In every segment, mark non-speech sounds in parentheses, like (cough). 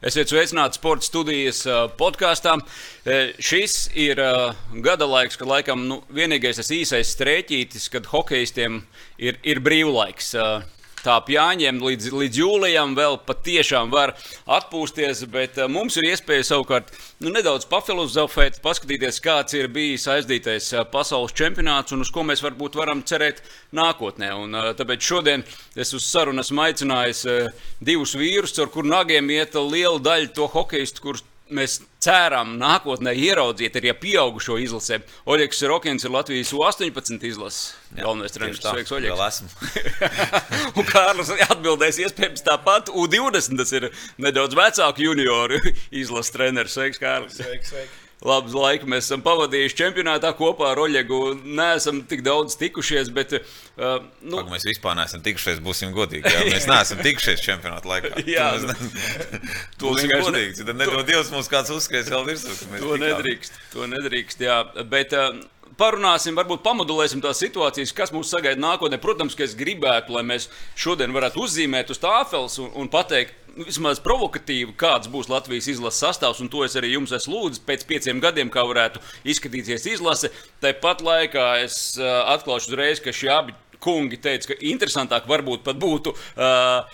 Esiet sveicināti sporta studijas podkāstā. Šis ir gada laiks, kad laikam nu, vienīgais tas īsais strēķītis, kad hokeistiem ir, ir brīvlaiks tā pjāņiem līdz, līdz jūlijam vēl patiešām var atpūsties, bet uh, mums ir iespēja savukārt nu, nedaudz pafilozofēt, paskatīties, kāds ir bijis aizdītais uh, pasaules čempionāts un uz ko mēs varbūt varam cerēt nākotnē. Un, uh, tāpēc šodien es uz sarunu esmu aicinājis divus vīrus, ar kuriem nagiem iet liela daļa to hokeistu, kurus mēs ceram nākotnē ieraudzīt arī pieaugušo izlasē. Oļegs Rokins ir Latvijas U-18 izlases galvenais treneris. Sveiks, Oļegs! (laughs) un Kārlis atbildēs iespējams tāpat. U-20 tas ir nedaudz vecāku junioru (laughs) izlases treneris. Sveiks, Kārlis! Sveiks, sveiks labs laiks. Mēs esam pavadījuši čempionātā kopā ar Oļegu. Nē, esam tik daudz tikušies, bet. Uh, nu... Pak, mēs vispār neesam tikušies, būsim godīgi. Jā. Mēs (laughs) neesam tikušies čempionāta laikā. (laughs) jā, to ne... to būsim godīgi. Tad nedod Dievs mums kāds uzskaits vēl virsū. To nedrīkst, to nedrīkst, jā. Bet, uh, parunāsim, varbūt pamodulēsim tās situācijas, kas mūs sagaida nākotnē. Protams, ka es gribētu, lai mēs šodien varētu uzzīmēt uz tāfeles un, un pateikt, vismaz provokatīvi, kāds būs Latvijas izlases sastāvs. Un to es arī jums esmu lūdzis pēc pieciem gadiem, kā varētu izskatīties izlase. Tāpat laikā es uh, atklāšu uzreiz, ka šie abi kungi teica, ka interesantāk varbūt pat būtu. Uh,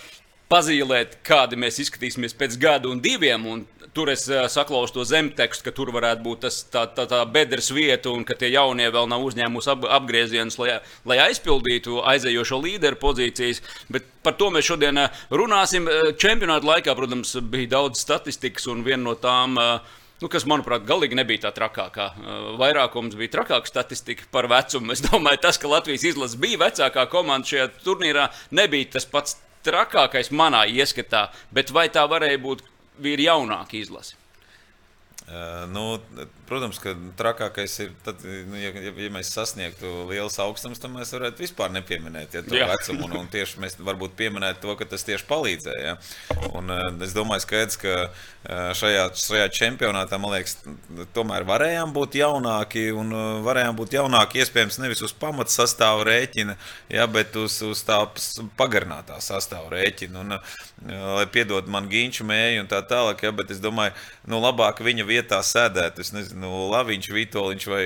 pazīmēt, kādi mēs izskatīsimies pēc gada un diviem. Un tur es uh, saklausu to zemtekstu, ka tur varētu būt tas, tā, tā, tā bedres vieta, un ka tie jaunie vēl nav uzņēmuši ap, apgriezienus, lai, lai aizpildītu aizējošo līderu pozīcijas. Bet par to mēs šodien runāsim. Čempionāta laikā, protams, bija daudz statistikas, un viena no tām. Nu, kas, manuprāt, galīgi nebija tā trakākā. Vairākums bija trakāka statistika par vecumu. Es domāju, tas, ka Latvijas izlase bija vecākā komanda šajā turnīrā, nebija tas pats trakākais manā ieskatā, bet vai tā varēja būt vīri jaunāka izlase? Nu, protams, ka trakākais ir, tad, nu, ja, ja mēs sasniegtu liels augstums, tad mēs varētu vispār nepieminēt ja, to Jā. vecumu. Un, un tieši mēs varbūt pieminētu to, ka tas tieši palīdzēja. Ja. Un, es domāju, skaidrs, ka šajā, šajā čempionātā, man liekas, tomēr varējām būt jaunāki. Un varējām būt jaunāki iespējams nevis uz pamata sastāvu rēķina, ja, bet uz, uz tā pagarinātā sastāvu rēķina. Un, lai piedod man gīņšu mēju un tā tālāk, ja, bet es domāju, nu, labāk viņa vieta vietā sēdēt, es nezinu, Laviņš, Vitoļņš vai,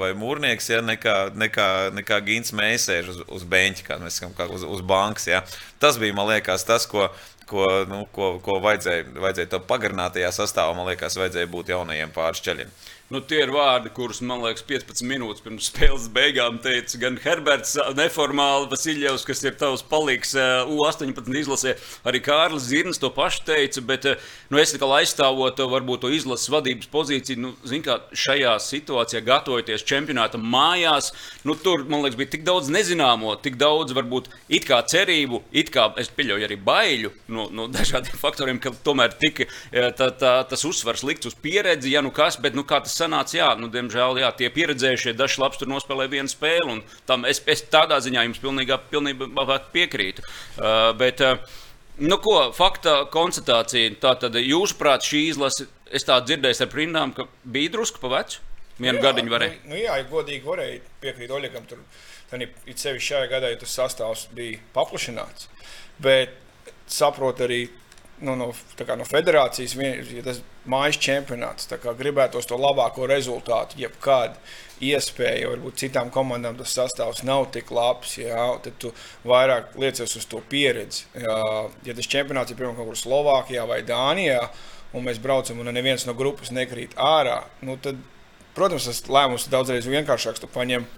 vai Mūrnieks, ja, nekā, nekā, nekā Gins Mēsēž uz, uz beņķa, kā mēs sakām, kā uz, uz bankas. Ja. Tas bija, man liekas, tas, ko, ko, nu, ko, ko vajadzēja, vajadzēja to pagarinātajā sastāvā, man liekas, vajadzēja būt jaunajiem pāris ceļiem. Nu, tie ir vārdi, kurus, man liekas, 15 minūtes pirms spēles beigām teica gan Herberts, neformāli Vasiljevs, kas ir tavs palīgs U-18 izlasē. Arī Kārlis Zirnis to pašu teica, bet nu, es tikai aizstāvot varbūt to izlases vadības pozīciju, nu, zin, kā šajā situācijā, gatavoties čempionātam mājās, nu, tur, man liekas, bija tik daudz nezināmo, tik daudz varbūt it kā cerību, it kā es pieļauju arī baiļu no, no dažādiem (laughs) faktoriem, ka tomēr tika tā, tā, tas uzsvars likts uz pieredzi, ja nu kas, bet nu, kā tas sanāca, jā, nu, diemžēl jā, tie pieredzējušie daži labs tur nospēlēja vienu spēli. Tam es, es tādā ziņā jums pilnībā, pilnībā piekrītu. Uh, bet, uh, Nu, ko, fakta konstatācija. Tātad, jūsuprāt, šī izlase, es tā dzirdēju ar prindām, ka bija drusku pa vecu. Vienu nu, gadiņu varēja. Nu, nu, jā, ja godīgi varēja piekrīt Oļegam. Tur, tad, it sevišķi šajā gadā, ja tas sastāvs bija paplašināts. Bet saprotu arī nu, no, no federācijas, ja tas mājas čempionāts, gribētos to labāko rezultātu, jebkāda iespēja, varbūt citām komandām tas sastāvs nav tik labs, jā, tad tu vairāk liecies uz to pieredzi. Jā, ja tas čempionāts ir piemēram kaut kur Slovākijā vai Dānijā, un mēs braucam un neviens no grupas nekrīt ārā, nu tad, protams, tas lēmums ir daudzreiz vienkāršāks. Tu paņem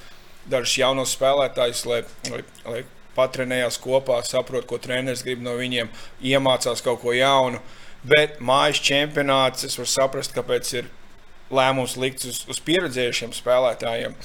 dažus jaunus spēlētājus, lai, lai, lai patrenējās kopā, saprot, ko treneris grib no viņiem, iemācās kaut ko jaunu. Bet mājas čempionāts, es varu saprast, kāpēc ir lēmums likts uz, uz pieredzējušiem spēlētājiem.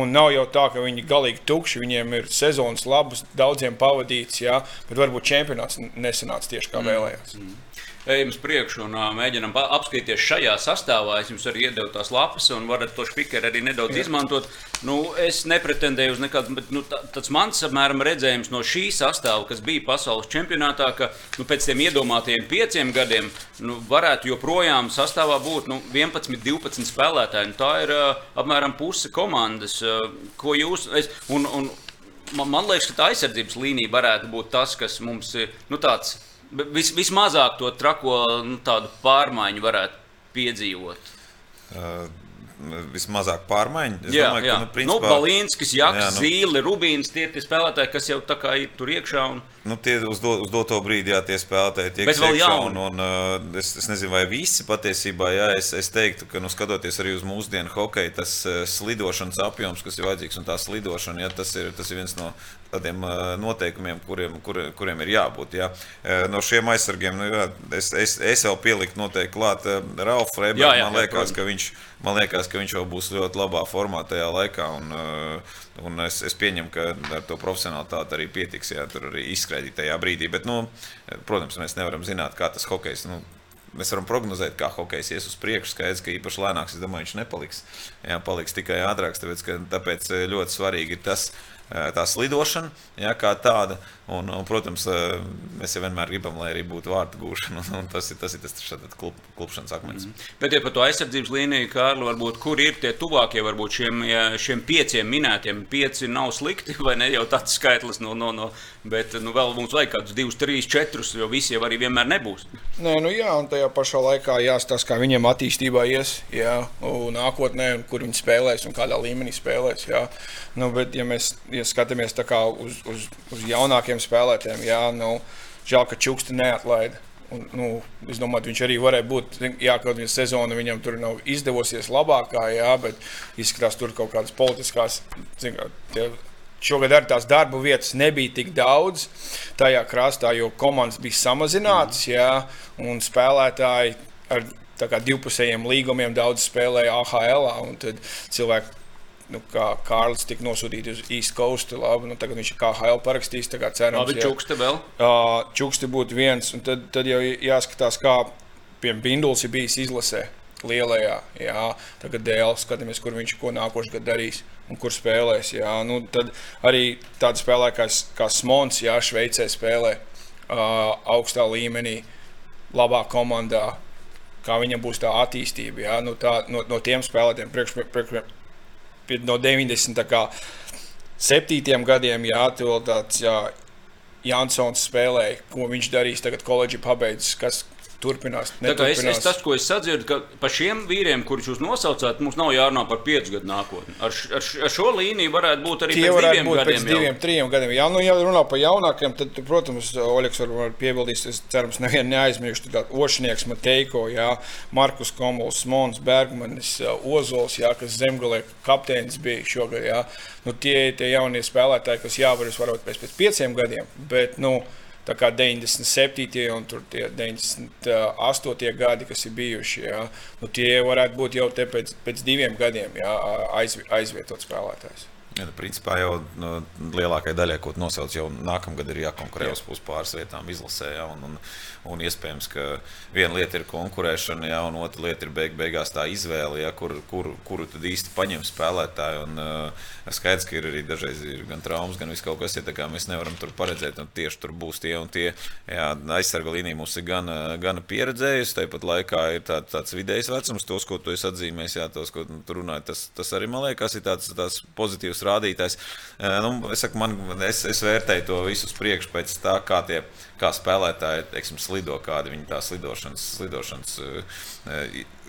Un nav jau tā, ka viņi galīgi tukši, viņiem ir sezonas labas, daudziem pavadīts, jā, bet varbūt čempionāts nesanāca tieši kā mm. vēlējās. Mm. Mm ejam uz priekšu un uh, mēģinām apskatīties šajā sastāvā. Es jums arī iedevu tās lapas, un varat to spīkeru arī nedaudz Jā. izmantot. Nu, es nepretendēju uz nekādu, bet nu, tāds mans apmēram redzējums no šī sastāvā, kas bija pasaules čempionātā, ka nu, pēc tiem iedomātajiem pieciem gadiem nu, varētu joprojām sastāvā būt nu, 11, 12 spēlētāji. Nu, tā ir uh, apmēram puse komandas, uh, ko jūs. Es, un, un, man, man liekas, ka tā aizsardzības līnija varētu būt tas, kas mums ir nu, tāds vis, vismazāk to trako nu, pārmaiņu varētu piedzīvot? Uh, vismazāk pārmaiņu. Es jā, domāju, jā. ka nu, principā, nu, Balīnskis, Jaks, jā, nu, Zīle, Rubīns tie ir tie spēlētāji, kas jau tā kā ir tur iekšā. Un... Nu, tie uz, do, uz doto brīdi, jā, tie spēlētāji tiek iekšā. Un, un, uh, es, es nezinu, vai visi patiesībā, jā, es, es teiktu, ka, nu, skatoties arī uz mūsdienu hokeju, tas uh, slidošanas apjoms, kas ir vajadzīgs, un tā slidošana, jā, tas, ir, tas ir viens no tādiem uh, noteikumiem, kuriem, kur, kuriem ir jābūt. Jā. No šiem aizsargiem nu, jā, es, es, es vēl pieliku noteikti klāt Ralfu Freibergu. Man liekas, viņš man liekas, ka viņš jau būs ļoti labā formā tajā laikā. Un, uh, un es, es pieņemu, ka ar to profesionālitāti arī pietiks, ja tur arī izskraidīt tajā brīdī. Bet, nu, protams, mēs nevaram zināt, kā tas hokejs. Nu, Mēs varam prognozēt, kā hokejs ies uz priekšu. Skaidrs, ka īpaši lēnāks, es domāju, viņš nepaliks. Jā, paliks tikai ātrāks. Tāpēc, tāpēc ļoti svarīgi ir tas, tā slidošana, ja, kā tāda. Un, un, protams, mēs jau vienmēr gribam, lai arī būtu vārtu gūšana. (laughs) Un, un tas ir tas, ir tas klub, klupšanas akmens. Mm -hmm. Bet ja par to aizsardzības līniju, Kārli, varbūt, kur ir tie tuvākie, varbūt šiem, šiem pieciem minētiem, pieci nav slikti, (laughs) vai ne jau tāds skaitlis, no, no, no, bet nu, vēl mums vajag kādus divus, trīs, četrus, jo visi jau arī vienmēr nebūs. Nē, nu jā, un tajā pašā laikā jāstāsta, kā viņiem attīstībā ies, jā, nākotnē, kur viņi spēlēs un kādā līmenī spēlēs. Jā. Nu, bet, ja mēs ja skatāmies uz, uz, uz jaunākiem spēlētājiem. Jā, nu, žēl, ka Čukste neatlaida. Un, nu, es domāju, viņš arī varēja būt. Jā, kaut kāda sezona viņam tur nav izdevosies labākā, jā, bet izskatās, tur kaut kādas politiskās. Zin, Šogad arī tās darba vietas nebija tik daudz tajā krastā, jo komandas bija samazinātas, jā, un spēlētāji ar divpusējiem līgumiem daudz spēlēja AHL. Tad cilvēki nu, kā Kārlis tika nosūtīts uz East Coast. Labi, nu, tagad viņš ir KHL parakstījis. Cerams, Labi, Čukste vēl. Uh, Čukste būtu viens. Tad, tad jau jāskatās, kā piemēram Binduls ir bijis izlasē. Lielajā, jā, tagad dēļ skatāmies, kur viņš ko nākošais gads darīs un kur spēlēs. Jā. Nu, tad arī tāda spēlē kā, kā Smons, Jā, Šveicē spēlē uh, augstā līmenī, labā komandā. Kā viņam būs tā attīstība, jā, nu, tā, no, no tiem spēlētājiem, priekš, priekš, no 97. gadiem, jā, tāds jā, Jansons spēlēja, ko viņš darīs tagad koledžā pabeidzis, kas, turpinās. Es, es tas, ko es sadzirdu, ka par šiem vīriem, kurus jūs nosaucāt, mums nav jārunā par piecu gadu nākotni. Ar, ar, ar šo līniju varētu būt arī Tie pēc diviem būt gadiem. Pēc diviem, jau. trim gadiem. Jā, nu, ja runā par jaunākiem, tad, protams, Oļegs var, var piebildīt, es cerams, nevienu neaizmirstu. Tad Ošnieks, Mateiko, jā, Markus Komuls, Mons, Bergmanis, Ozols, jā, kas zemgalē kapteinis bija šogad. Jā. Nu, tie ir tie jaunie spēlētāji, kas jāvaras varbūt pēc, pēc pieciem gadiem. Bet, nu, tā kā 97. un 98. gadi, kas ir bijuši, jā, nu, tie varētu būt jau pēc, pēc diviem gadiem jā, aizvietot spēlētājs. Ja, nu, principā jau nu, lielākajai daļai, ko nosauc, jau nākamgad ir jākonkurē uz pāris vietām izlasē. Ja, un, un, un iespējams, ka viena lieta ir konkurēšana, ja, un otra lieta ir beig, beigās tā izvēle, ja, kur, kur, kuru tad īsti paņem spēlētāju. Un, uh, skaidrs, ka ir arī dažreiz ir gan traumas, gan viss kaut kas, ja mēs nevaram tur paredzēt, un tieši tur būs tie un tie. Jā, aizsarga līnija mums ir gan, gan pieredzējusi, tāpat laikā ir tā, tāds vidējs vecums, tos, ko tu esi atzīmējis, jā, tos, ko tu runāji, tas, tas arī man liekas ir tāds, tāds pozitīvs rādītājs. Nu, es, saku, man, es, es vērtēju to visu priekšu pēc tā, kā tie kā spēlētāji teiksim, slido, kāda ir tā slidošanas, slidošanas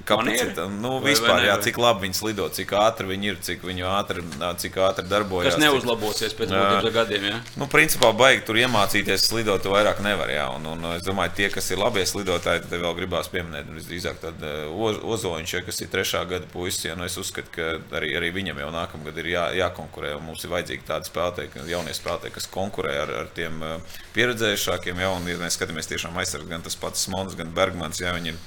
kapacitāte. Nu, vispār, jā, cik labi viņi slido, cik ātri viņi ir, cik viņi ātri, cik ātri darbojas. Tas neuzlabosies pēc būtības gadiem. Jā. Nu, principā, baigi tur iemācīties slidot, vairāk nevar. Jā. Un, un, es domāju, tie, kas ir labie slidotāji, tad vēl gribās pieminēt, visdrīzāk, tad Ozoliņš, ja, kas ir trešā gada puisis. Ja, nu, es uzskatu, ka arī, arī viņam jau nākamgad ir jā, jākonkurē. Mums ir vajadzīgi tādi spēlētāji, jaunie spēlētāji, kas konkurē ar, ar tiem pieredzējušākiem ja, un, ja mēs skatāmies tiešām aizsargāt, gan tas pats Smons, gan Bergmans, ja viņi ir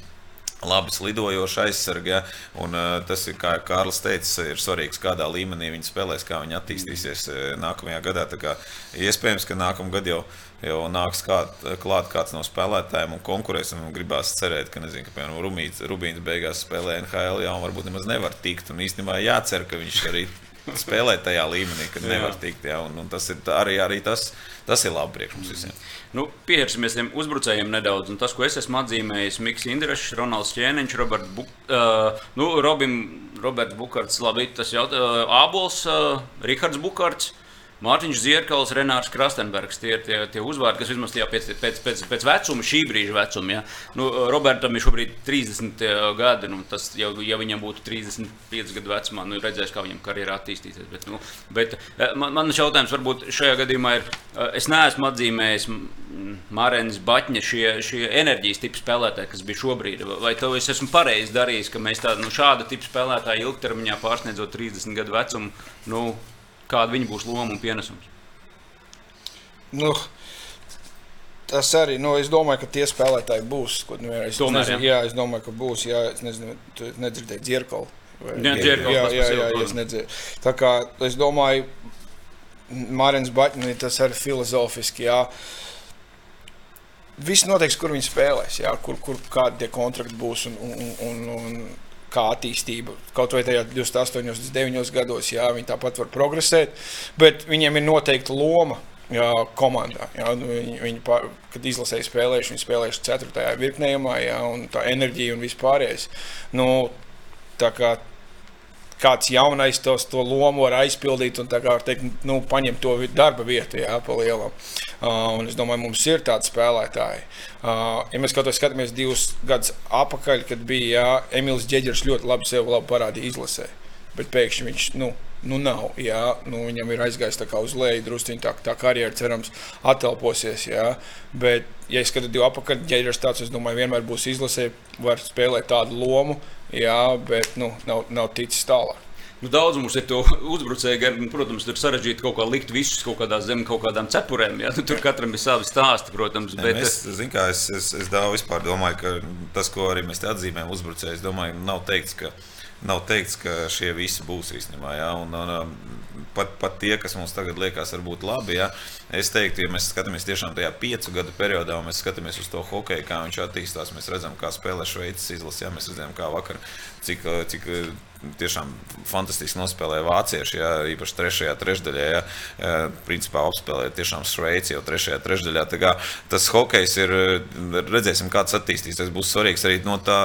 labi slidojoši aizsargi. Ja? Un, uh, tas ir, kā Kārlis teica, ir svarīgs, kādā līmenī viņi spēlēs, kā viņi attīstīsies uh, nākamajā gadā. Kā, iespējams, ka nākamā gada jau, jau nāks kād, klāt kāds no spēlētājiem un konkurēs. Un gribās cerēt, ka, nezinu, ka piemēram, Rubīns, Rubīns beigās spēlē NHL, ja, un varbūt nemaz nevar tikt. Un īstenībā jācer, ka viņš arī spēlēt tajā līmenī, kad nevar tikt. Jā, un, un tas ir arī, arī tas, tas ir labi priekš mums visiem. Nu, Pievērsimies tiem uzbrucējiem nedaudz. Un tas, ko es esmu atzīmējis, Mikls Indrišs, Ronalds Čēniņš, Robert Buk, uh, nu, Robin, Roberts Bukārts, labi, tas jau uh, Ābols, uh, Rihards Bukārts. Mārtiņš Zierkals, Renārs Krastenbergs. Tie ir tie, tie uzvārdi, kas vismaz tajā pēc, pēc, pēc, pēc vecuma, šī brīža vecuma. Ja. Nu, Robertam ir šobrīd 30 gadi. Nu, tas, ja, ja viņam būtu 35 gadu vecumā, nu, redzēs, kā viņam karjerā attīstīsies. Bet, nu, bet man, man jautājums varbūt šajā gadījumā ir, es neesmu atzīmējis Mārēnas Batņa šie, šie enerģijas tipi spēlētāji, kas bija šobrīd. Vai to es esmu pareizi darījis, ka mēs tādu nu, šādu tipu spēlētāju ilgtermiņā pārsniedzot 30 gadu vecumu, nu, kāda viņa būs loma un pienesums? Nu, tas arī, nu, es domāju, ka tie spēlētāji būs. Ko, nu, es, Tomēr, nezinu, jā. jā, es domāju, ka būs. Jā, es nezinu, tu nedzirdēji dzirkalu. Jā, dzirkalu, jā, jā, jā, jā, es nedzirdu. Tā kā es domāju, Mārens Baķnis, tas arī filozofiski, jā. Viss noteiks, kur viņi spēlēs, jā, kur, kur kādi tie kontrakti būs un, un, un, un kā attīstība. Kaut vai tajā 28, 29 gados, jā, viņi tāpat var progresēt, bet viņiem ir noteikta loma. Jā, komandā. Jā, nu, viņi, viņi pār, kad izlasīja spēlējuši, viņi spēlējuši 4. virknējumā, jā, un tā enerģija un vispārējais. Nu, tā kā kāds jaunais tos, to lomu var aizpildīt un teikt, nu, paņemt to darba vietu, jā, pa lielam. Uh, un es domāju, mums ir tādi spēlētāji. Uh, ja mēs kaut kā skatāmies divus gadus atpakaļ, kad bija jā, Emīls Džeģers ļoti labi sev labi parādīja izlasē, bet pēkšņi viņš. Nu, nu nav. Jā, nu, viņam ir aizgājis uz leju, druskuļi tā, tā karjera, cerams, attelposies. Jā. Bet, ja es skatos divu ja ir tāds, es domāju, vienmēr būs izlasē, var spēlēt tādu lomu, jā, bet nu, nav, nav ticis tālāk. Nu, daudz mums ir to uzbrucēju, gan, protams, tur sarežģīti kaut kā likt visus kaut kādā zem kaut kādām cepurēm. Ja? Nu, tur katram ir savi stāsti, protams. Bet... Ne, mēs, zin, kā, es, es, es daudz domāju, ka tas, ko arī mēs atzīmējam, uzbrucējs, domāju, nav teikts, ka nav teikts, ka šie visi būs īstenībā. Ja? Un, un, pat, pat tie, kas mums tagad liekas, varbūt labi, ja? es teiktu, ja mēs skatāmies tiešām tajā piecu gadu periodā, un mēs skatāmies uz to hokeju, kā viņš attīstās, mēs redzam, kā spēlē Šveices izlase, ja? mēs redzam, kā vakar, cik, cik tiešām fantastiski nospēlēja vācieši. Jā, īpaši trešajā trešdaļā. Jā, principā apspēlēja tiešām Šveici jau trešajā trešdaļā. Tas hokejs ir, redzēsim, kāds attīstīsies. Būs svarīgs arī no tā,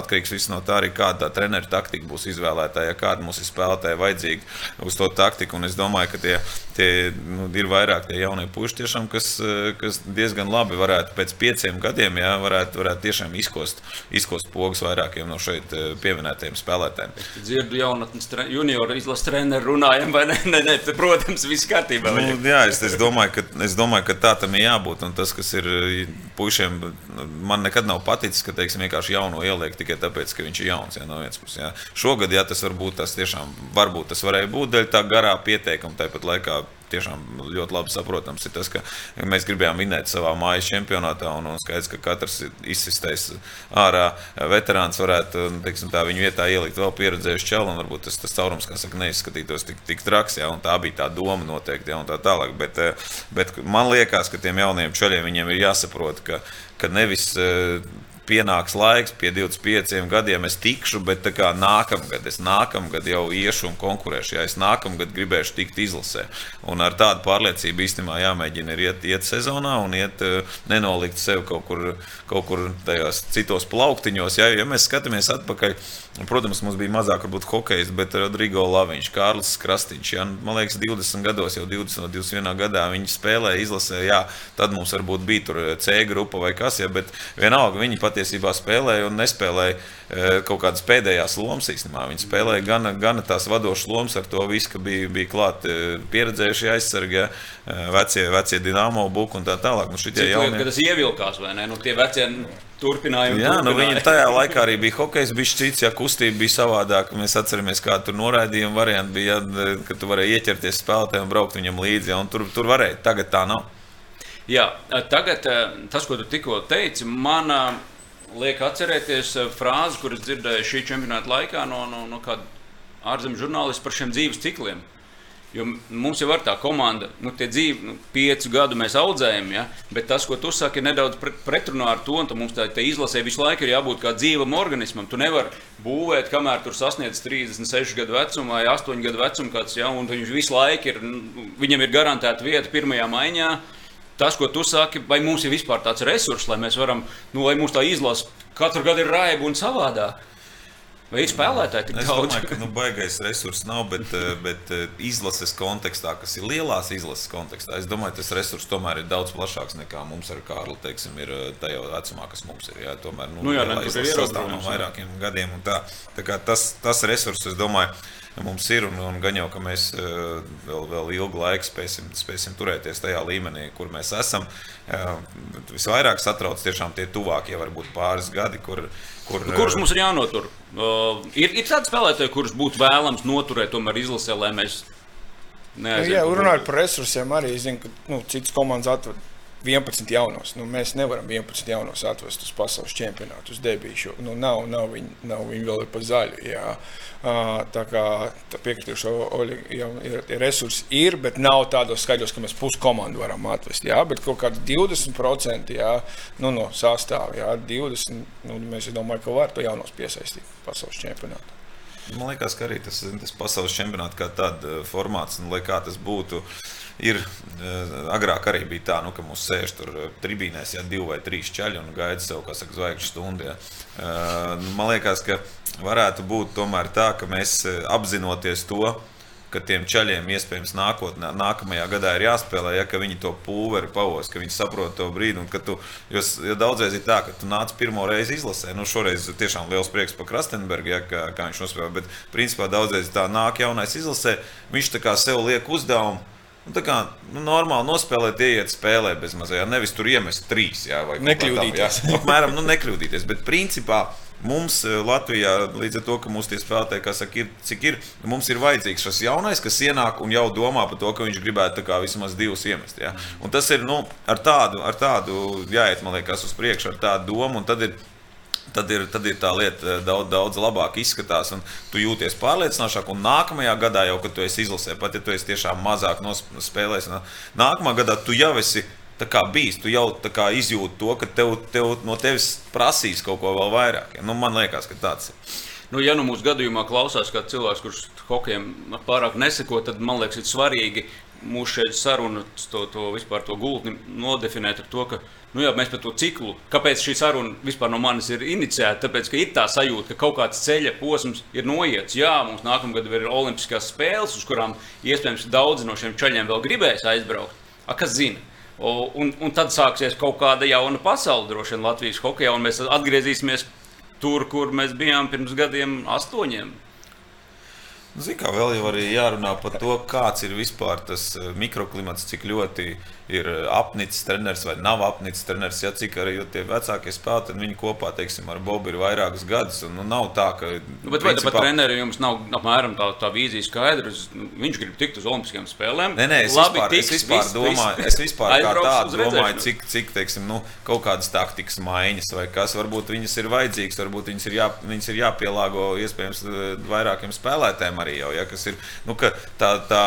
atkarīgs viss no tā, arī kāda tā treneru taktika būs izvēlēta, ja kāda mums ir spēlētāja vajadzīga uz to taktiku. Un es domāju, ka tie, tie nu, ir vairāk tie jaunie puiši, tiešām, kas, kas diezgan labi varētu pēc pieciem gadiem jā, varētu, varētu tiešām izkost, izkost pogas vairākiem no šeit pieminētajiem spēlētājiem dzirdu jaunatnes junioru izlases treneru runājam, vai ne? (laughs) ne, ne protams, viss kārtībā. Nu, jā, es, es, domāju, ka, es domāju, ka tā tam ir jābūt. Un tas, kas ir puišiem, man nekad nav paticis, ka teiksim, vienkārši jauno ieliek tikai tāpēc, ka viņš ir jauns. Jā, no puses, jā. Šogad, jā, tas varbūt tas tiešām varbūt tas varēja būt dēļ tā garā pieteikuma, tāpat laikā tiešām ļoti labi saprotams ir tas, ka mēs gribējām vinēt savā mājas čempionātā. Un, un skaidrs, ka katrs izsistējis ārā veterāns varētu teiksim, tā, viņu vietā ielikt vēl pieredzējušu čelu. Varbūt tas, tas caurums, kā saka, neizskatītos tik, tik traks. Ja, tā bija tā doma noteikti. Ja, tā tālāk. Bet, bet man liekas, ka tiem jauniem čaļiem viņiem ir jāsaprot, ka, ka nevis pienāks laiks, pie 25 gadiem es tikšu, bet kā, nākamgad es nākamgad jau iešu un konkurēšu. Ja es nākamgad gribēšu tikt izlasē. Un ar tādu pārliecību īstenībā jāmēģina iet, iet sezonā un iet, eh, nenolikt sev kaut kur, kaut kur tajos citos plauktiņos. Ja, ja mēs skatāmies atpakaļ, protams, mums bija mazāk varbūt hokejs, bet Rodrigo Laviņš, Kārlis Krastīņš. Ja, man liekas, 20 gados, jau 20, 21 gadā viņi spēlēja, izlasē. Jā, tad mums varbūt bija tur C grupa vai kas, ja, bet vienalga viņi pat patiesībā spēlēja un nespēlēja e, kaut kādas pēdējās lomas īstenībā. Viņi spēlēja gan, gan tās vadošas lomas, ar to visu, ka bija, bija klāti e, pieredzējušie aizsargi, e, vecie, vecie dīnāmo buku un tā tālāk. Nu, Cik jaunie... tas ievilkās vai ne? Nu, tie vecie turpinājumi. Jā, nu viņi tajā laikā arī bija hokejs, bija cits, ja kustība bija savādāka. Mēs atceramies, kā tur noraidījuma varianti bija, ja, ka tu varēji ieķerties spēlētājiem un braukt viņam līdzi. Ja, tur, tur varēja, tagad tā nav. Jā, tagad tas, ko tu tikko teici, manā liek atcerēties eh, frāzi, kuras dzirdēju šī čempionāta laikā no, no, no kāda ārzemju žurnālista par šiem dzīves cikliem. Jo mums jau ir tā komanda, nu, tie dzīvi, nu, piecu gadu mēs audzējam, ja? bet tas, ko tu saki, ir nedaudz pretrunā ar to. Mums tā, tā izlasē visu laiku ir jābūt kā dzīvam organismam. Tu nevari būvēt, kamēr tur sasniedz 36 gadu vecumu vai 8 gadu vecumu, kāds, ja? un viņš visu laiku ir, nu, viņam ir garantēta vieta pirmajā maiņā tas, ko tu saki, vai mums ir vispār tāds resurs, lai mēs varam, nu, lai mums tā izlase katru gadu ir raiba un savādāk. Vai ir spēlētāji tik Es daudz? domāju, ka nu, baigais resurs nav, bet, eh, bet eh, izlases kontekstā, kas ir lielās izlases kontekstā, es domāju, tas resurs tomēr ir daudz plašāks nekā mums ar Kārlu, teiksim, ir eh, tajā vecumā, kas mums ir. Jā, tomēr, Nu jā, ne, ir sastāv no ierobežojums, jā. vairākiem gadiem. Tā, tā tas, tas resurs, es domāju, mums ir un, un gan jau, ka mēs eh, vēl, vēl ilgu laiku spēsim, spēsim turēties tajā līmenī, kur mēs esam. Eh, Visvairāk satrauc tiešām tie tuvākie, varbūt pāris gadi, kur. kur Nu, Kurus mums ir jānotur? Uh, ir, ir tādi spēlētāji, kurus būtu vēlams noturēt, tomēr izlasē, lai mēs Nu, neaizietu. jā, runājot par resursiem, arī zinu, ka nu, citas komandas atved 11 jaunos. Nu, mēs nevaram 11 jaunos atvest uz pasaules čempionātu, uz debīšu. Nu, nav, nav, viņi, nav viņi vēl ir pa zaļu. Jā. Uh, tā kā piekritīšu, resursi ir, bet nav tādos skaļos, ka mēs pusi komandu varam atvest. Jā, bet kaut kāds 20% jā, nu, no sastāvā, jā, 20%. Nu, mēs domājam, ka var to jaunos piesaistīt pasaules čempionātā. Man liekas, ka arī tas, tas pasaules čempionāts kā tāds formāts, nu, lai kā tas būtu. Ir, eh, agrāk arī bija tā, nu, ka mums sēž tur eh, tribīnēs, ja divi vai trīs čaļi un gaida sev, kā saka, zvaigžņu stundu. Ja. Eh, Man liekas, ka varētu būt tomēr tā, ka mēs apzinoties to, ka tiem ceļiem iespējams nākotnē, nākamajā gadā ir jāspēlē, ja viņi to pulveri pavos, ka viņi saprot to brīdi. Tu, jo, jo daudzreiz ir tā, ka tu nāc pirmo reizi izlasē. Nu, šoreiz tiešām liels prieks par Krastenbergu, ja, kā, kā viņš nospēlē. Bet principā daudzreiz tā nāk jaunais izlasē, viņš tā kā sev liek uzdevumu. Nu, tā kā nu, normāli nospēlēt, ieiet spēlē bez mazajā. Nevis tur iemest trīs, jā, vai Nekļūdīties. tā, jā. Apmēram, nu, nekļūdīties. Bet principā mums eh, Latvijā, līdz ar to, ka tie spēlētāji, kā saka, ir, cik ir, mums ir vajadzīgs šis jaunais, kas ienāk un jau domā par to, ka viņš gribētu kā vismaz divus iemest. Jā. Un tas ir nu, ar, tādu, ar tādu jāiet, man liekas, uz priekšu, ar tādu domu. un tad ir tad ir, tad ir tā lieta eh, daudz, daudz labāk izskatās, un tu jūties pārliecinošāk. Un nākamajā gadā, jau, kad tu esi izlasē, pat ja tu esi tiešām mazāk spēlējis, nākamā gadā tu jau esi. Tā kā bijis, tu jau kā izjūti to, ka tev, tev no tevis prasīs kaut ko vēl vairāk. Ja? Nu, man liekas, ka tāds ir. Nu, ja nu mūsu gadījumā klausās kāds cilvēks, kurš hokejam pārāk neseko, tad man liekas, ir svarīgi mūsu šeit sarunu, to, to vispār to gultni nodefinēt ar to, ka nu, jā, mēs par to ciklu, kāpēc šī saruna vispār no manis ir iniciēta, tāpēc, ka ir tā sajūta, ka kaut kāds ceļa posms ir noiets. Jā, mums nākamgad ir olimpiskās spēles, uz kurām iespējams daudzi no šiem ceļiem vēl gribēs aizbraukt. A, kas zina? O, Un, un tad sāksies kaut kāda jauna pasaule, droši vien Latvijas hokeja, un mēs atgriezīsimies tur, kur mēs bijām pirms gadiem, astoņiem. Ziniet, kā vēl jau arī jārunā par to, kāds ir vispār tas eh, mikroklimats, cik ļoti ir eh, apnicis treneris vai nav apnicis treneris. Ja cik arī tie vecākie spēlētāji, viņi kopā, teiksim, ar Bobu ir vairākus gadus. Un, nu, nav tā, ka. Nu, bet vai principā... pat trenerim jums nav apmēram tā, tā vīzija skaidra? Nu, Viņš grib tikt uz Olimpiskajām spēlēm. Nē, nē, es Labi, vispār, tiks, es vispār viss, domāju, viss. es vispār kā tādu domāju, cik, cik teiksim, nu, kaut kādas taktikas maiņas vai kas. Varbūt viņas ir vajadzīgas, varbūt viņas ir, jā, viņas ir jāpielāgo iespējams eh, vairākiem spēlētājiem arī jau. Ja, kas ir, nu, ka tā, tā,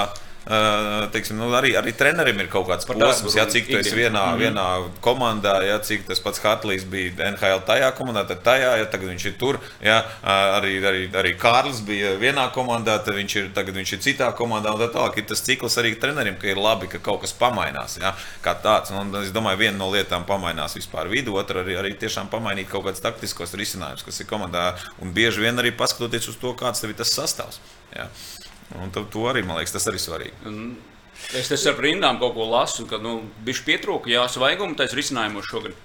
Uh, teiksim, nu, arī, arī trenerim ir kaut kāds posms, ja cik esi ikdienas. vienā, mm -hmm. vienā komandā, ja cik tas pats Hartlīs bija NHL tajā komandā, tad tajā, ja tagad viņš ir tur. Ja, arī, arī, arī Kārlis bija vienā komandā, tad viņš ir, tagad viņš ir citā komandā. un Tā tālāk ir tas cikls arī trenerim, ka ir labi, ka kaut kas pamainās. Ja, kā tāds. Un, es domāju, viena no lietām pamainās vispār vidu, otra arī, arī tiešām pamainīt kaut kādus taktiskos risinājumus, kas ir komandā. Un bieži vien arī paskatoties uz to, kāds tev ir tas sastāvs. Ja. Un to, to arī, man liekas, tas arī svarīgi. Un Es te ar rindām kaut ko lasu, ka nu, bija pietrūka jāsvaiguma taisa risinājumos šogad.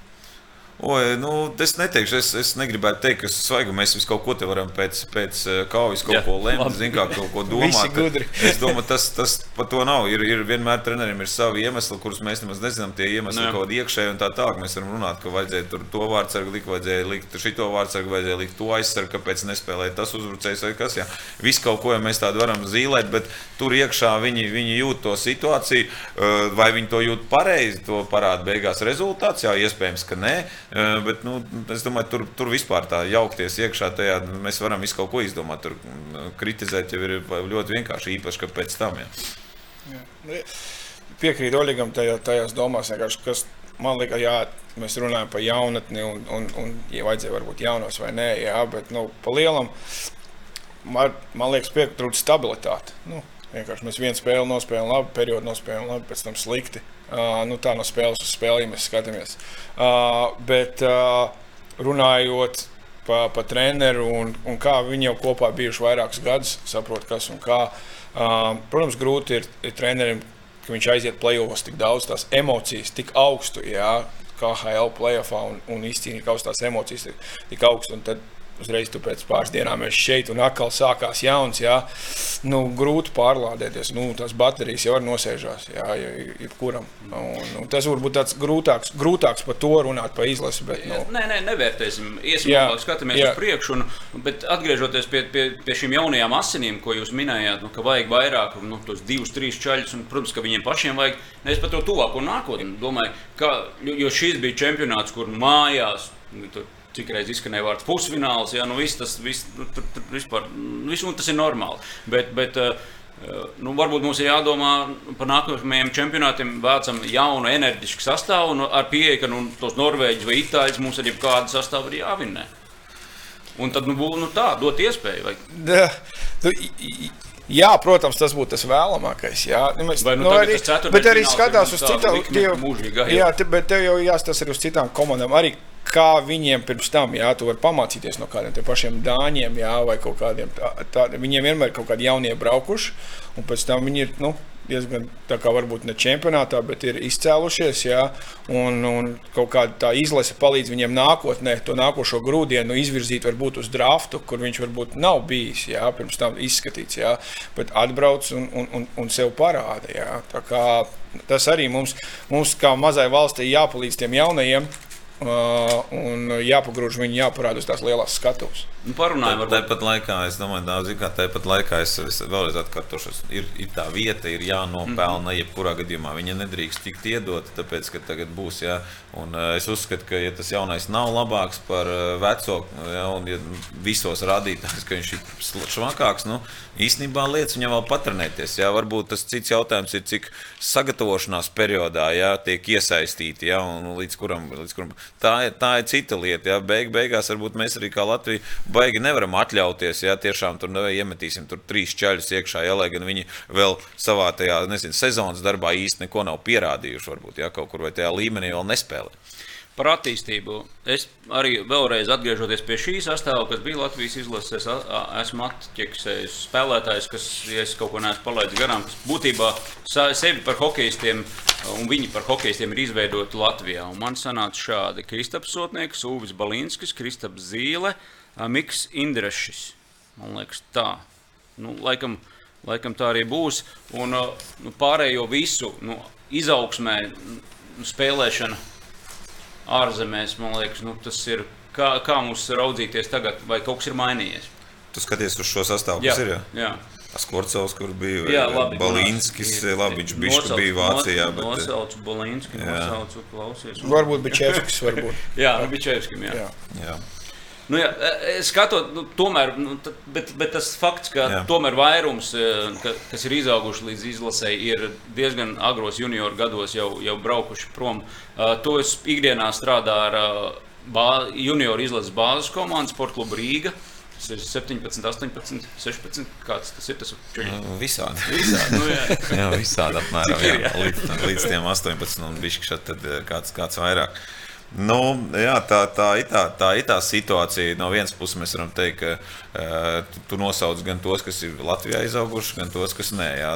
Oi, nu, es neteikšu, es, es negribētu teikt, ka svaigu mēs visu kaut ko te varam pēc, pēc eh, kaujas kaut Jā, ko lemt, labi. zin, kā kaut ko (laughs) domāt. (laughs) es domāju, tas, tas par to nav. Ir, ir vienmēr treneriem ir savi iemesli, kurus mēs nemaz nezinām. Tie iemesli ir kaut kādi iekšēji un tā tālāk. Mēs varam runāt, ka vajadzēja tur to vārdsargu likt, vajadzēja likt šito vārdsargu, vajadzēja likt to aizsargu, kāpēc nespēlēja tas uzbrucējs vai kas. Jā. Viss kaut ko ja mēs tādu varam zīmēt, bet tur iekšā viņi, viņi jūt to situāciju. eh, Vai viņi to jūt pareizi, to parāda beigās rezultāts. Jā, iespējams, ka nē. Bet, nu, es domāju, tur, tur vispār tā jaukties iekšā tajā, mēs varam visu kaut ko izdomāt. Tur kritizēt jau ir ļoti vienkārši, īpaši, ka pēc tam. Jā. Piekrītu Oļegam tajā, tajās domās, kas man liekas, jā, mēs runājam par jaunatni un, un, un ja vajadzēja varbūt jaunos vai nē, jā, bet nu, pa lielam man, man liekas, pietrūkst stabilitāte. Nu, vienkārši mēs vienu spēli nospēlējām labi, periodu nospēlējām labi, pēc tam slikti. Uh, nu, tā no spēles uz spēli, ja mēs skatāmies. Uh, bet uh, runājot pa, pa treneru un, un kā viņi jau kopā bijuši vairākus gadus, saprot, kas un kā. Uh, protams, grūti ir, ir trenerim, ka viņš aiziet play-offs tik daudz, tās emocijas tik augstu, jā, KHL play-offā un, un izcīnīt kaut kādas emocijas tik, tik augstu. Tad uzreiz pēc pāris dienām esi šeit un atkal sākās jauns. Jā. Nu, grūti pārlādēties. Nu, tās baterijas jau var nosēžās. Jā, jebkuram. Un, nu, tas varbūt tāds grūtāks, grūtāks par to runāt, par izlasi. Bet, nu. Nē, nē, nevērtēsim. Tālāk, skatāmies jā. uz priekšu. Un, bet atgriežoties pie, pie, pie šīm jaunajām asinīm, ko jūs minējāt, nu, ka vajag vairāk, nu, tos divus, trīs čaļus. Un, protams, ka viņiem pašiem vajag nevis par to tuvāko nākotni. Domāju, ka, jo šis bija čempionāts, kur mājās. Tur, cik reizes izskanēja vārds pusfināls. Jā, nu, viss tas, viss, nu, tur, tur, vispār, nu, viss, nu, tas ir normāli. Bet, bet, uh, Nu, varbūt mums ir jādomā par nākamajiem čempionātiem, vēcam jaunu, enerģisku sastāvu nu, ar pieeju, ka nu, tos norvēģus vai itāļus mums arī kādu sastāvu ir jāvinnē. Un tad nu, būtu nu, tā, dot iespēju. Vai... Da, tu, Jā, protams, tas būtu tas vēlamākais. Jā, nu, mēs, Vai, nu, nu, arī, bet arī skatās uz citām. Jā, bet tev jau jāstas arī uz citām komandām. Arī kā viņiem pirms tam, jā, tu vari pamācīties no kādiem pašiem dāņiem, jā, vai kaut kādiem tādiem. Viņiem vienmēr ir kaut kādi jaunie braukuši, un pēc tam viņi ir, nu, diezgan tā kā varbūt ne čempionātā, bet ir izcēlušies. Jā, un, un kaut kāda tā izlase palīdz viņiem nākotnē, to nākošo grūdienu izvirzīt varbūt uz draftu, kur viņš varbūt nav bijis jā, pirms tam izskatīts. Jā, bet atbrauc un, un, un, un sev parāda. Jā, tas arī mums, mums kā mazai valstī jāpalīdz tiem jaunajiem Uh, un jāpagrūž viņu, jāparāda uz tās lielās skatuves. Nu, parunājam, varbūt. Tāpat laikā, es domāju, daudz, ka tāpat laikā es, es vēlreiz atkārtošu, ir, ir tā vieta, ir jānopelna, mm -hmm. jebkurā gadījumā viņa nedrīkst tikt iedota, tāpēc, ka tagad būs, jā, un uh, es uzskatu, ka, ja tas jaunais nav labāks par uh, veco, jā, un ja visos rādītājos, ka viņš ir švakāks, nu, īstenībā lietas viņam vēl patrenēties, jā, varbūt tas cits jautājums ir, cik sagatavošanās periodā, jā, tiek iesaistīti, jā, un līdz kuram, līdz kuram, tā, tā ir cita lieta, jā, beig, beigās varbūt mēs arī kā Latvija baigi nevaram atļauties. Ja tiešām tur iemetīsim tur trīs čaļus iekšā, ja, lai gan viņi vēl savā tajā nezinu, sezonas darbā īsti neko nav pierādījuši. Varbūt ja, kaut kur vai tajā līmenī vēl nespēlē. Par attīstību. Es arī vēlreiz atgriežoties pie šī sastāvā, kas bija Latvijas izlases, es esmu atķeksējis spēlētājus, kas, ja es kaut ko neesmu palaidis garām, kas būtībā sevi par hokeistiem un viņi par hokeistiem ir izveidoti Latvijā. Un man sanāca šādi Kristaps Sotnieks, Uvis Balinskis, Kristaps Zīle, Miks Indrašs. Man liekas, tā. Nu, laikam, laikam tā arī būs. Un nu, pārējo visu nu, izaugsmē, nu, spēlēšana ārzemēs, man liekas, nu, tas ir. Kā, kā mums raudzīties tagad, vai kaut kas ir mainījies? Tu skaties uz šo sastāvu, kas jā, ir. Jā. jā. Skorcovs, kur bija jā, labi, Balīnskis, ir, labi, viņš bija, nosauc, bija Vācijā. Bet... Nosaucu Balīnski, nosaucu klausies. Varbūt Bičevskis, varbūt. jā, nu Bičevskim, jā. jā. jā. Nu, jā, e, e, skatot, nu, tomēr, nu, bet, bet tas fakts, ka jā. tomēr vairums, e, ka, kas ir izauguši līdz izlasēji, ir diezgan agros junioru gados jau, jau braukuši prom. To es ikdienā strādāju ar bā, junioru izlases bāzes komandu, Sports klubu Rīga. Tas ir 17, 18, 16. Kāds tas ir? Tas ir nu, visādi. visādi. nu, jā. (laughs) jā, visādi apmēram. Jā, līdz, līdz tiem 18 un bišķi šeit kāds, kāds vairāk. Uh, Nu, jā, tā, tā, tā, tā ir tā situācija. No vienas puses, mēs varam teikt, ka uh, tu, tu nosauc gan tos, kas ir Latvijā izauguši, gan tos, kas nē. Jā.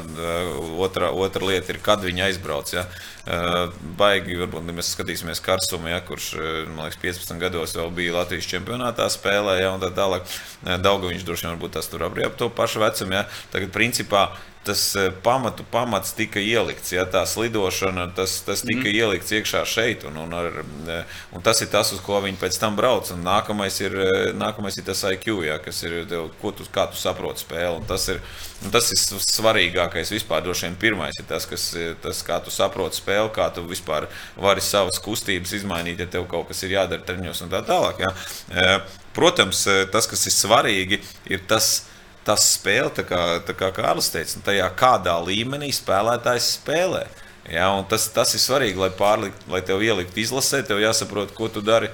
Otra, otra lieta ir, kad viņi aizbrauc. Jā. Uh, baigi, varbūt mēs skatīsimies Karsumu, ja, kurš liekas, 15 gados vēl bija Latvijas čempionātā spēlē, ja, un tā tālāk. Daudzā viņš droši vien tas tur arī ap to pašu vecumu. Ja. Tagad, principā, tas eh, pamatu pamats tika ielikts. Ja, tā slidošana, tas, tas tika mm. ielikts iekšā šeit. Un, un, ar, eh, un tas ir tas, uz ko viņi pēc tam brauc. Un nākamais ir, eh, nākamais ir tas IQ, ja, kas ir, ko tu, kā tu saproti spēli. Un tas ir, un tas ir svarīgākais vispār. Droši vien pirmais ir tas, kas, tas, kā tu saproti spēli, kā tu vispār vari savas kustības izmainīt, ja tev kaut kas ir jādara treniņos un tā tālāk. Ja. Protams, tas, kas ir svarīgi, ir tas, tas spēle, tā kā, tā kā Kārlis teica, tajā kādā līmenī spēlētājs spēlē. Ja, tas, tas ir svarīgi, lai, pārlikt, lai tev ielikt izlasē, tev jāsaprot, ko tu dari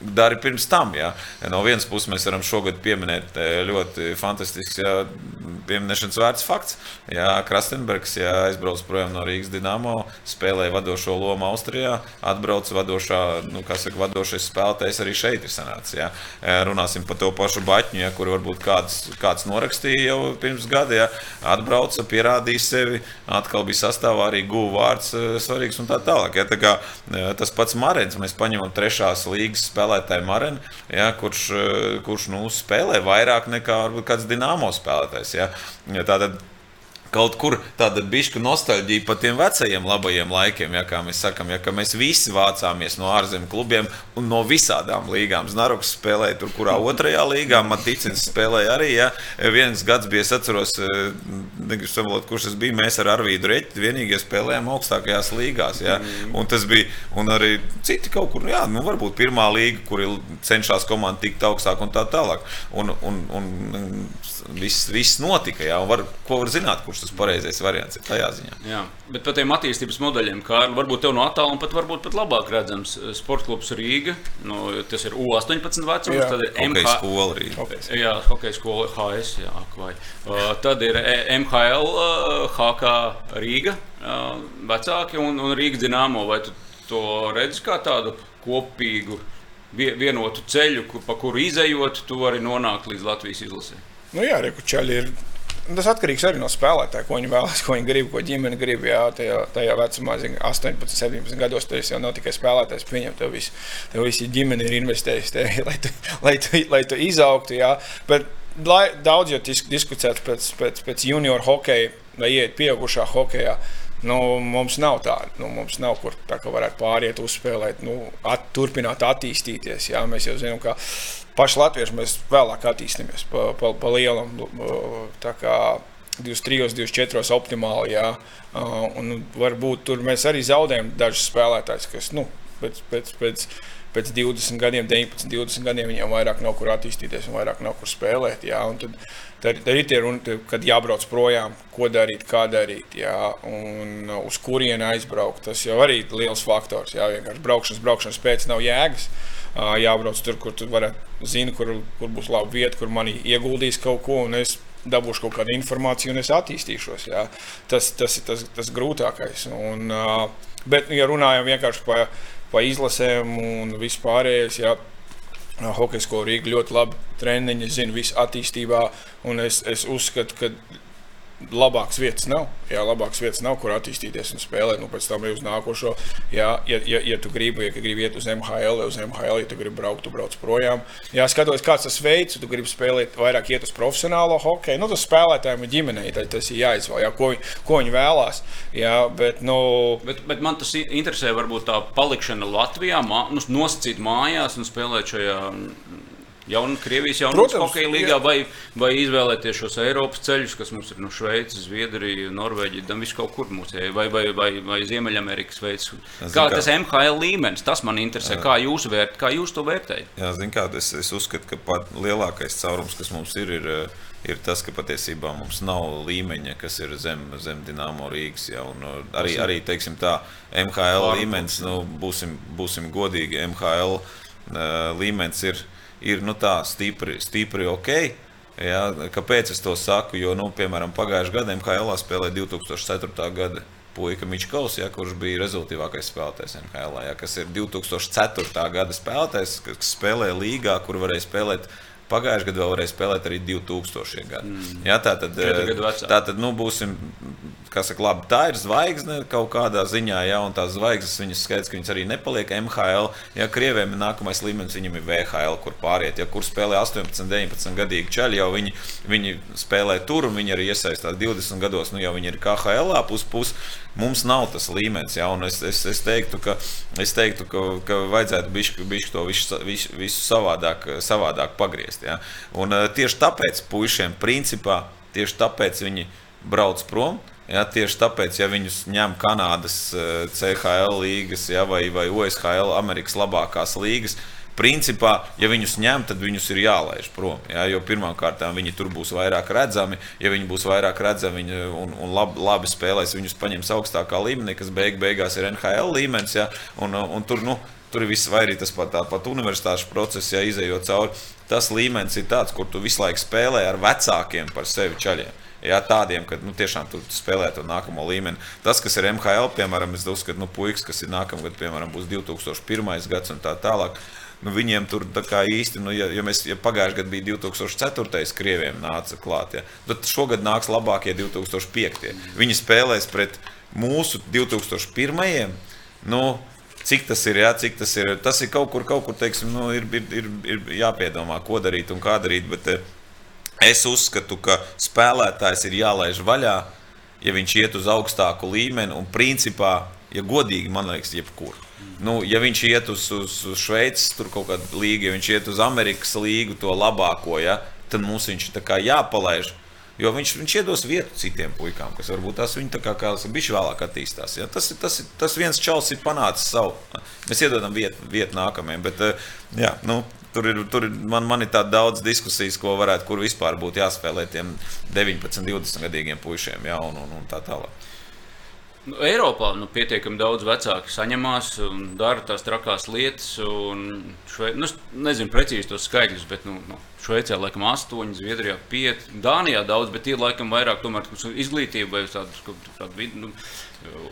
dari pirms tam. Ja. No vienas puses mēs varam šogad pieminēt ļoti fantastisks ja, pieminēšanas vērts fakts. Ja, Krastenbergs ja, aizbrauc projām no Rīgas Dienāmo, spēlēja vadošo lomu Austrijā, atbrauc vadošā, nu, saka, vadošais spēlētājs arī šeit ir sanācis. Ja. Runāsim par to pašu Baķņu, ja, kur varbūt kāds, kāds norakstīja jau pirms gada, ja, atbrauca, pierādīja sevi, atkal bija sastāvā arī guva vārds svarīgs un tā tālāk. Ja. Tā kā, tas pats Marens, mēs paņemam trešās līgas spēlētāju Marenu, ja, kurš, kurš nu, spēlē vairāk nekā varbūt kāds Dienāmo spēlētājs. Ja. Tātad kaut kur tāda bišķa nostalģija par tiem vecajiem labajiem laikiem, ja kā mēs sakām, ja mēs visi vācāmies no ārzemju klubiem un no visādām līgām. Znaroks spēlēja tur, kurā otrajā līgā, Matīcins spēlēja arī. Ja. Viens gads bija, es atceros, eh, negribu savalot, kurš tas bija, mēs ar Arvīdu Reķi vienīgie spēlējām augstākajās līgās. Ja. Mm. Un tas bija, un arī citi kaut kur, jā, nu varbūt pirmā līga, kur cenšas komanda tikt augstāk un tā tālāk. Un, un, un viss, viss notika, ja. un var, ko var zināt, kurš kurš tas pareizais variants ir tajā ziņā. Jā, bet par tiem attīstības modeļiem, kā varbūt tev no attāluma pat, varbūt pat labāk redzams, eh, sporta klubs Rīga, nu, tas ir U18 vecums, jā. tad ir MH... skola Rīga. Jā, hokeja skola HS, jā, vai. Uh, tad ir MHL, uh, HK Rīga uh, vecāki un, un Rīgas Dinamo. Vai tu to redzi kā tādu kopīgu vienotu ceļu, pa kuru izējot, tu vari nonākt līdz Latvijas izlasē? Nu jā, Rekučaļi ir Tas atkarīgs arī no spēlētāja, ko viņi vēlas, ko viņi grib, ko ģimene grib. Jā, tajā, tajā vecumā, zin, 18, 17 gados, tas jau nav tikai spēlētājs. Pieņem, tev viss vis ģimene ir investējusi tevi, lai, tu, lai, tu, lai tu izaugtu. Jā. Bet lai, daudz jau diskutēts pēc, pēc, pēc junior hokeja vai iet pieaugušā hokeja. Nu, mums nav tāda, nu, mums nav kur tā, ka varētu pāriet, uzspēlēt, nu, at, turpināt attīstīties. Jā. Mēs jau zinām, ka paši latvieši mēs vēlāk attīstāmies pa, pa, pa lielam. Tā kā 23, 24 optimāli. Jā. Un varbūt tur mēs arī zaudējam dažus spēlētājus, kas nu, pēc, pēc, pēc, pēc 20 gadiem, 19, 20 gadiem viņiem vairāk nav kur attīstīties un vairāk nav kur spēlēt. Jā. Un tad, tad, tad ir tie runa, kad jābrauc projām, ko darīt, kā darīt, jā, un uz kurieni aizbraukt. Tas jau arī ir liels faktors. Jā, vienkārši braukšanas, braukšanas pēc nav jēgas. Uh, jābrauc tur, kur tu varētu zināt, kur, kur būs laba vieta, kur manī ieguldīs kaut ko. Dabūšu kaut kādu informāciju, un es attīstīšos. Jā. Tas, tas ir tas, tas grūtākais. Un, bet, ja runājam vienkārši par pa izlasēm un vispārējais, jā, Hokeja skola Rīga ļoti labi treniņi, zina visu attīstībā. Es, es uzskatu, ka labākas vietas nav. Jā, labākas vietas nav, kur attīstīties un spēlēt. Nu, pēc tam jau uz nākošo, jā, ja, ja, ja tu gribi, ja gribi iet uz MHL, uz MHL, ja tu gribi braukt, tu brauc projām. Jā, skatoties, kāds tas veids, tu gribi spēlēt vairāk iet uz profesionālo hokeju. Nu, tas spēlētājiem ir ģimenei, tad tas ir jāizvēl, jā, ko, viņi, ko viņi vēlās. Jā, bet, nu... bet, bet man tas interesē, varbūt tā palikšana Latvijā, mā, nu, nosacīt mājās un spēlēt šajā jaun, Krievijas jaunās hokeja līgā, vai, vai izvēlēties šos Eiropas ceļus, kas mums ir no Šveices, Zviedrija, Norvēģija, tam viss kaut kur mūsu, vai, vai, vai, vai Ziemeļamerikas veids. Kā tas MHL līmenis, tas man interesē, jā. kā jūs, vērt, kā jūs to vērtējat? Jā, zin kā, es, es uzskatu, ka pat lielākais caurums, kas mums ir, ir ir tas, ka patiesībā mums nav līmeņa, kas ir zem, zem Dienāmo Rīgas. Ja, arī, arī teiksim, tā MHL līmenis, nu, būsim, būsim godīgi, MHL uh, līmenis ir ir nu, tā stipri, stipri ok. Ja, kāpēc es to saku? Jo, nu, piemēram, pagājušajā gadā MHL spēlēja 2004. gada puika Mičkovs, ja, kurš bija rezultātīvākais spēlētājs NHL, ja, kas ir 2004. gada spēlētājs, kas spēlēja līgā, kur varēja spēlēt Pagājušajā gadā vēl varēja spēlēt arī 2000. gadu. Mm. Jā, tā tad, tā tad nu, būsim, kā saka, labi, tā ir zvaigzne kaut kādā ziņā, ja tās zvaigznes viņas skaidrs, ka viņas arī nepaliek MHL. Ja Krievijam ir nākamais līmenis, viņam ir VHL, kur pāriet. Ja kur spēlē 18, 19 gadīgi čaļi, jau viņi, viņi spēlē tur, un viņi arī iesaistās 20 gados, nu jau viņi ir KHL pus pus. Mums nav tas līmenis, ja, un es, es, es teiktu, ka, es teiktu, ka, ka vajadzētu bišķi, bišķi to visu, visu, visu savādāk, savādāk pagriezt. Ja. Un, uh, tieši tāpēc puišiem, principā, tieši tāpēc viņi brauc prom. Ja, tieši tāpēc, ja viņus ņem Kanādas uh, CHL līgas ja, vai, vai OSHL, Amerikas labākās uh, principā, ja viņus ņem, tad viņus ir jālaiž prom. Ja? Jo pirmkārt, viņi tur būs vairāk redzami. Ja viņi būs vairāk redzami viņi, un, un labi, labi spēlēs, viņus paņems augstākā līmenī, kas beig, beigās ir NHL līmenis. Ja? Un, un tur, nu, tur ir viss, vai arī tas pat tāpat universitāšu process, ja izējot cauri. Tas līmenis ir tāds, kur tu visu laiku spēlē ar vecākiem par sevi čaļiem. Jā, tādiem, ka nu, tiešām tu spēlē to nākamo līmeni. Tas, kas ir MHL, piemēram, es uzskatu, nu, puikas, kas ir nākamgad, piemēram, būs 2001. gads un tā tālāk. Nu, viņiem tur īsti, nu, ja, ja, mēs, ja pagājušajā gadā bija 2004. krieviem nāca klāt, ja, tad šogad nāks labākie 2005. Viņi spēlēs pret mūsu 2001. Nu, Cik tas ir, jā, cik tas ir? Tas ir kaut kur, kaut kur teiksim, nu, ir, ir, ir, ir jāpiedomā, ko darīt un kā darīt. Bet eh, es uzskatu, ka spēlētājs ir jālaiž vaļā, ja viņš iet uz augstāku līmeni un principā, ja godīgi, man liekas, jebkur. Nu, ja viņš iet uz, uz, uz Šveices, tur kaut kādu līgu, ja viņš iet uz Amerikas līgu, to labāko, ja, tad mums viņš ir jāpalaiž. Jo viņš, viņš iedos vietu citiem puikām, kas varbūt tās viņa tā kā, kā bišķi vēlāk attīstās. Ja? Tas, tas, tas viens čels ir panācis savu. Mēs iedodam vietu, vietu nākamajam. Bet, eh, jā, nu, Tur ir, tur ir man, man ir tāda daudz diskusijas, ko varētu, kur vispār būtu jāspēlē tiem 19, 20 gadīgiem puišiem, ja, un, un, un tā tālāk. Nu, Eiropā nu, pietiekami daudz vecāku saņemās un dara tās trakās lietas. Švei, nu, nezinu precīzi tos skaitļus, bet nu, nu, Šveicē laikam 8, Zviedrijā 5, Dānijā daudz, bet tie laikam vairāk tomēr izglītība vai tādu vidu. Nu,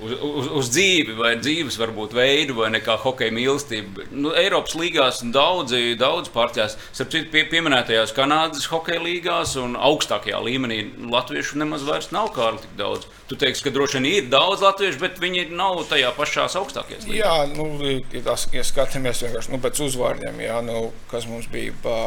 uz, uz, uz dzīvi vai dzīves varbūt veidu, vai nekā hokeja mīlestība. Nu, Eiropas līgās daudzi, daudz pārķās. Starp citu, pie, pieminētajās Kanādas hokeja līgās un augstākajā līmenī latviešu nemaz vairs nav kā tik daudz. Tu teiksi, ka droši vien ir daudz latviešu, bet viņi nav tajā pašās augstākajās līgās. Jā, nu, ja skatāmies vienkārši nu, pēc uzvārdiem, jā, nu, kas mums bija. Bā,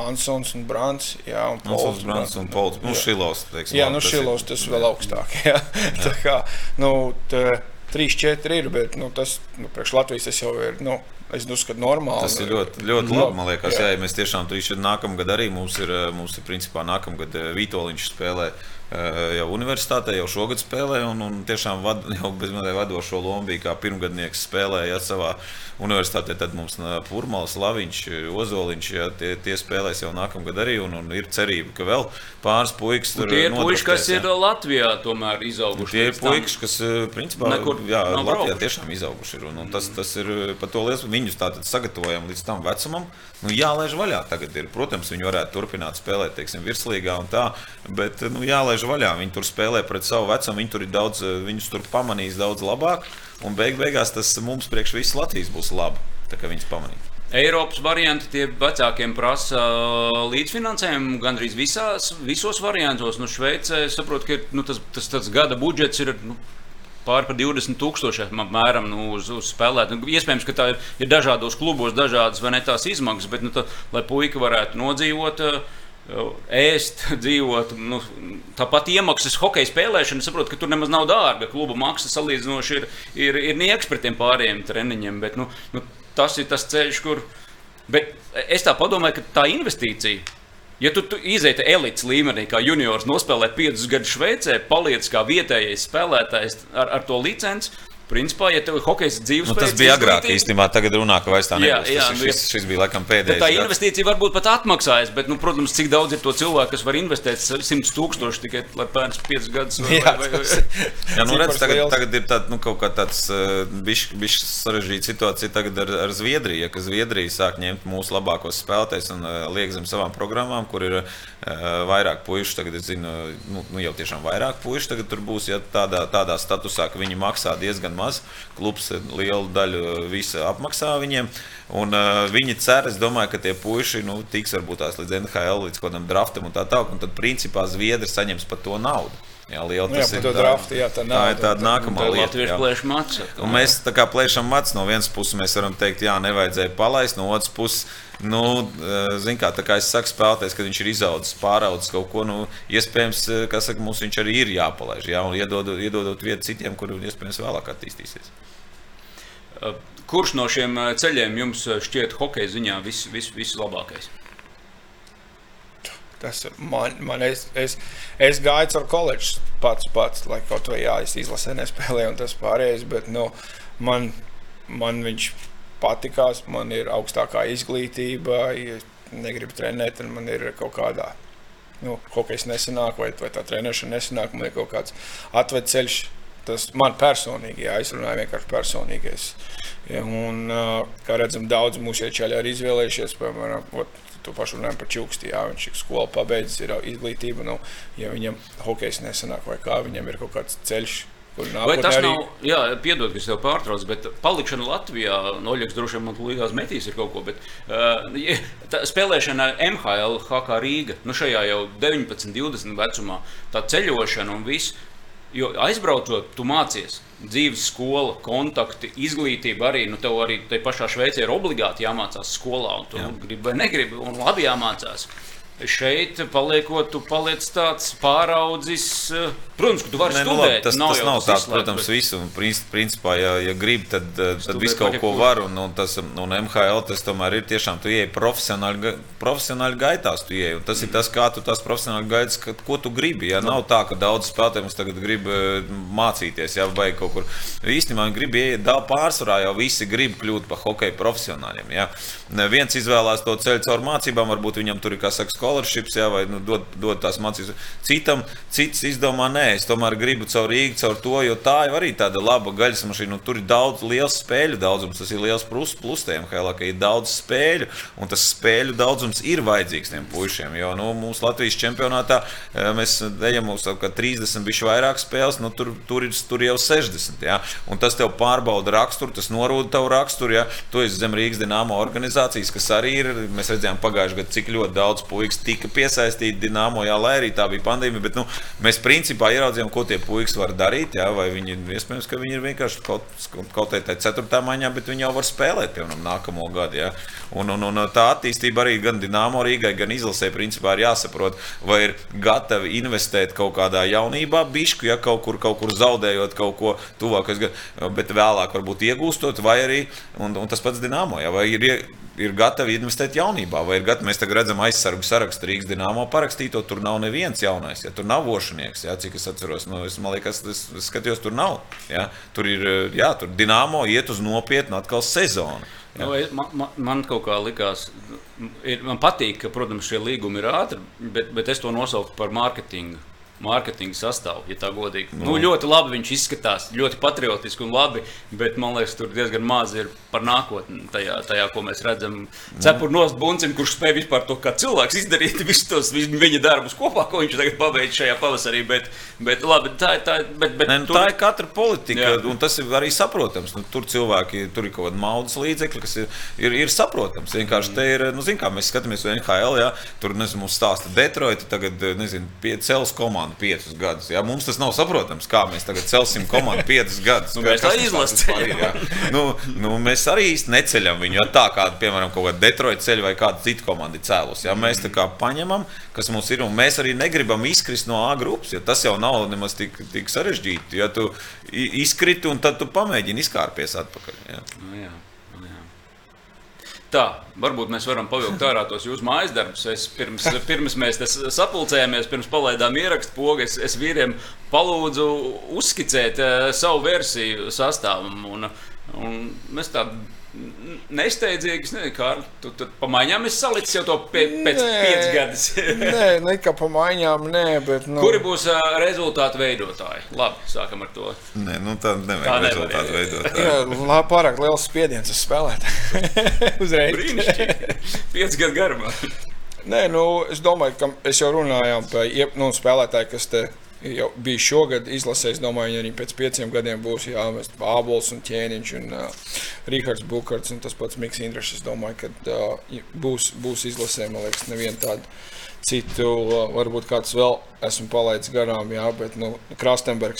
Ansons un Brants. Jā, un Pols. Brants un Pols. Nu, Šilovs, teiksim, jā, nu, Šilovs tas, tas vēl augstāk. Jā. (laughs) jā. Tā kā, nu, tā, 3-4 ir, bet nu, tas nu, priekš Latvijas tas jau ir. Nu, Es uzskatu, normāli. Tas ir ļoti, ļoti labi. labi man liekas, jā. Jā, ja mēs tiešām tur nākamgad arī mums ir, mums ir principā nākamgad eh, Vitoļņš spēlē. Eh, jau universitātē, jau šogad spēlē, un, un tiešām vad, (laughs) jau bezmazliet vadošo lomu bija kā pirmgadnieks spēlēja savā universitātē. Tad mums Pūrmāls, Laviņš, Ozoliņš, ja, tie, tie spēlēs jau nākamgad arī, un, un ir cerība, ka vēl pāris puikas tur ir. Tie puiši, kas jā. ir Latvijā tomēr izauguši. Tie ir puiši, kas principā Nekur jā, Latvijā braukuši. tiešām izauguši ir, un, un tas, tas ir par to liels. Viņus tātad sagatavojam līdz tam vecumam, nu, jālaiž vaļā tagad ir. Protams, viņi varētu turpināt spēlēt, teiksim, virslīgā un tā, bet nu, jālaiž vaļā. Viņi tur spēlē pret savu vecumu, viņi tur ir daudz, viņus tur pamanīs daudz labāk. Un beig beigās tas mums priekš visas Latvijas būs labi, tā kā viņas pamanīs. Eiropas varianti tie vecākiem prasa līdzfinansējumu gandrīz visās, visos variantos. Nu, Šveicē saprotu, ka ir, nu, tas, tas, tas gada budžets ir nu, pāri par 20 tūkstošiem apmēram nu, uz, uz spēlēt. Nu, iespējams, ka tā ir, ir dažādos klubos, dažādas vai ne tās izmaksas, bet nu, tā, lai puika varētu nodzīvot. Ēst, (laughs) dzīvot. Nu, tāpat iemaksas hokeja spēlēšana, saprotu, ka tur nemaz nav dārga. Kluba maksa salīdzinoši ir, ir, ir nieks pret tiem pārējiem treniņiem. Bet, nu, nu, tas ir tas ceļš, kur. Bet es tā domāju, ka tā investīcija. Ja tu, tu izeiti elites līmenī, kā juniors, nospēlē 5 gadus Šveicē, paliec kā vietējais spēlētājs ar, ar to licenci, Principā, ja tev ir hokejs dzīves nu, tas bija agrāk, īstenībā, tagad runā, ka vairs tā nebūs. Jā, jā, tas, nu, šis, šis bija laikam pēdējais. Tā investīcija varbūt pat atmaksājas, bet, nu, protams, cik daudz ir to cilvēku, kas var investēt 100 tūkstoši tikai, lai pērns 5 gadus. Vai, jā, vai, vai, (laughs) vai. jā, nu, redz, tagad, tagad ir tāda, nu, kaut kā tāds uh, bišķi sarežģīta situācija tagad ar, ar Zviedriju, ja, ka Zviedrija sāk ņemt mūsu labākos spēlētājus un uh, liek zem savām programmām, kur ir uh, vairāk puišu, tagad es zinu, nu, nu jau tiešām vairāk puišu tagad tur būs, ja tādā, tādā statusā, ka viņi maksā diezgan diezgan maz. Klubs lielu daļu visa apmaksā viņiem. Un, uh, viņi cer, es domāju, ka tie puiši nu, tiks varbūt tās līdz NHL, līdz kaut kādam draftam un tā tālāk. Un tad, principā, Zviedri saņems par to naudu. Jā, liela, nu, jā, ir, drafti, jā, tā, tā ir tāda nākamā lieta. Mēs tā kā plēšam mats, no vienas puses mēs varam teikt, jā, nevajadzēja palaist, no otras puses, nu, eh, zin kā, tā kā es saku spēlētājs, kad viņš ir izaudzis, pāraudzis kaut ko, nu, iespējams, eh, kā saka, mums viņš arī ir jāpalaiž, jā, un iedodot, iedodot vietu citiem, kur iespējams vēlāk attīstīsies. Kurš no šiem ceļiem jums šķiet hokeja ziņā vislabākais? Vis, vis, vis Tas man, man es, es, es gāju caur koledžu pats, pats, lai kaut vai jā, es izlasē nespēlēju un tas pārējais, bet nu, man, man viņš patikās, man ir augstākā izglītība, ja negribu trenēt, tad man ir kaut kādā, nu, hokejs nesanāk vai, vai tā trenēšana nesanāk, man ir kaut kāds atved ceļš tas man personīgi, jā, es runāju vienkārši personīgais. Ja, un, kā redzam, daudz mūsu iečaļi arī izvēlējušies, piemēram, ot, to pašu runājam par čuksti. Jā, viņš ir skolu pabeidzis, ir izglītība. Nu, ja viņam hokejs nesanāk, vai kā viņam ir kaut kāds ceļš. Vai tas arī... nav, jā, piedod, ka es tev pārtraucu, bet palikšana Latvijā, Noļģis droši vien man līdās metīs ir kaut ko, bet uh, tā, spēlēšana MHL, HK Rīga, nu šajā jau 19, 20 vecumā, tā ceļošana un viss, jo aizbraucot, tu mācies dzīves skola, kontakti, izglītība arī. Nu, tev arī te pašā Šveicē ir obligāti jāmācās skolā, un tu Jā. gribi vai negribi, un labi jāmācās. Šeit, paliekot, tu paliec tāds pāraudzis. Eh, protams, ka tu vari ne, nu, studēt. Nu, tas nav, tas nav tāds, protams, bet... visu. Principā, ja, ja gribi, tad, eh, tad viss kaut ko var. Un, un, tas, un MHL tas tomēr ir tiešām, tu ieej profesionāli, profesionāli gaitās. Ieej, tas ir tas, kā tu tās profesionāli gaitas, ka, ko tu gribi. Ja? Nav tā, ka daudz spēlētāji mums tagad grib eh, mācīties, ja vai kaut kur. Īstenībā viņi grib ieiet, pārsvarā jau visi grib kļūt par hokeja profesionāļiem. Ja? Viens izvēlās to ceļu caur mācībām, varbūt viņam tur ir, kā saka, scholarships, jā, vai nu, dod, dod tās mācības. Citam, cits izdomā, nē, es tomēr gribu caur Rīgu, caur to, jo tā jau arī tāda laba gaļas mašīna. Tur ir daudz liels spēļu daudzums, tas ir liels plus, plus tiem Helā, ka ir daudz spēļu, un tas spēļu daudzums ir vajadzīgs tiem puišiem. Jo nu, mūsu Latvijas čempionātā eh, mēs ejam uz 30 bišu vairāk spēles, nu, tur, tur, ir, tur jau 60. Jā, un tas tev pārbauda raksturu, tas norūda tavu raksturu. Jā, tu esi zem Rīgas dināmo organizācijas, kas arī ir. Mēs redzējām pagājušajā gadā, cik ļoti daudz puikas puikas tika piesaistīti Dienāmo, jā, lai arī tā bija pandēmija. Bet nu, mēs principā ieraudzījām, ko tie puikas var darīt. Jā, vai viņi iespējams, ka viņi ir vienkārši kaut, kaut kādā ceturtā maiņā, bet viņi jau var spēlēt piemēram nākamo gadu. Jā. Un, un, un tā attīstība arī gan Dienāmo Rīgai, gan izlasē principā ir jāsaprot, vai ir gatavi investēt kaut kādā jaunībā, bišku, ja kaut kur, kaut kur zaudējot kaut ko tuvākais, bet vēlāk varbūt iegūstot, vai arī, un, un tas pats Dienāmo, ja, vai ir ir gatavi investēt jaunībā, vai ir gatavi. Mēs tagad redzam aizsargu sarakstu Rīgas dīnāmo parakstīto. Tur nav neviens jaunais, ja tur nav vošanieks, ja, cik es atceros. Nu, es, man liekas, es, es skatījos, tur nav. Ja. Tur ir, jā, tur dīnāmo iet uz nopietnu atkal sezonu. Ja. Nu, man, man, man kaut kā likās, ir, man patīk, ka, protams, šie līgumi ir ātri, bet, bet es to nosaucu par mārketingu mārketinga sastāvu, ja tā godīgi. Nu. Nu, ļoti labi viņš izskatās, ļoti patriotiski un labi, bet man liekas, tur diezgan maz ir par nākotni tajā, tajā ko mēs redzam. Cepur nost buncim, kurš spēj vispār to kā cilvēks izdarīt (laughs) visus tos viņa darbus kopā, ko viņš tagad pabeidz šajā pavasarī. Bet, bet labi, tā, tā, bet, bet, ne, nu, tur... tā ir katra politika, jā. un tas ir arī saprotams. Nu, tur cilvēki, tur ir kaut kāda naudas līdzekļa, kas ir, ir, ir saprotams. Vienkārši te ir, nu, zin, kā mēs skatāmies uz NHL, jā, tur, nezinu, mums stāsta Detroit, tagad, nezinu, cels komanda komandu piecus gadus. Ja? Mums tas nav saprotams, kā mēs tagad celsim komandu piecus gadus. nu, mēs izlasām. Ja? Nu, nu, mēs arī īsti neceļam viņu. Ja tā kā, piemēram, kaut kāda Detroit ceļa vai kāda cita komanda ir cēlus. Ja? Mēs tā kā paņemam, kas mums ir, un mēs arī negribam izkrist no A grupas. Ja? Tas jau nav nemaz tik, tik sarežģīti. Ja tu izkriti un tad tu pamēģini izkārpies atpakaļ. Ja? Nu, jā. Tā, varbūt mēs varam pavilkt ārā tos jūsu mājas darbus. Es pirms, pirms mēs sapulcējāmies, pirms palaidām ierakstu pogu, es, es vīriem palūdzu uzskicēt uh, savu versiju sastāvam. Un, un mēs tā Nesteidzīgi, nezinu, kā tu, tu pa maiņām esi salicis jau to pie, pēc pieciem gadiem. (laughs) nē, ne kā pa maiņām, nē, bet. Nu... Kuri būs uh, rezultātu veidotāji? Labi, sākam ar to. Nē, nu tā nevajag tā rezultātu veidotāji. Jā, pārāk liels spiediens uz spēlētāju. (laughs) Uzreiz. Brīnišķīgi. Pieci gadu garumā. Nē, nu, es domāju, ka es jau runāju par nu, spēlētāju, kas te jau bija šogad izlasē. Es domāju, ka arī pēc pieciem gadiem būs jāmest Ābols un Ķēniņš un uh, Rihards Bukarts un tas pats Miks Indrišs. Es domāju, ka uh, būs, būs izlasē, man liekas, neviena tāda. Citu, uh, varbūt kāds vēl esmu palaidis garām, jā, bet nu,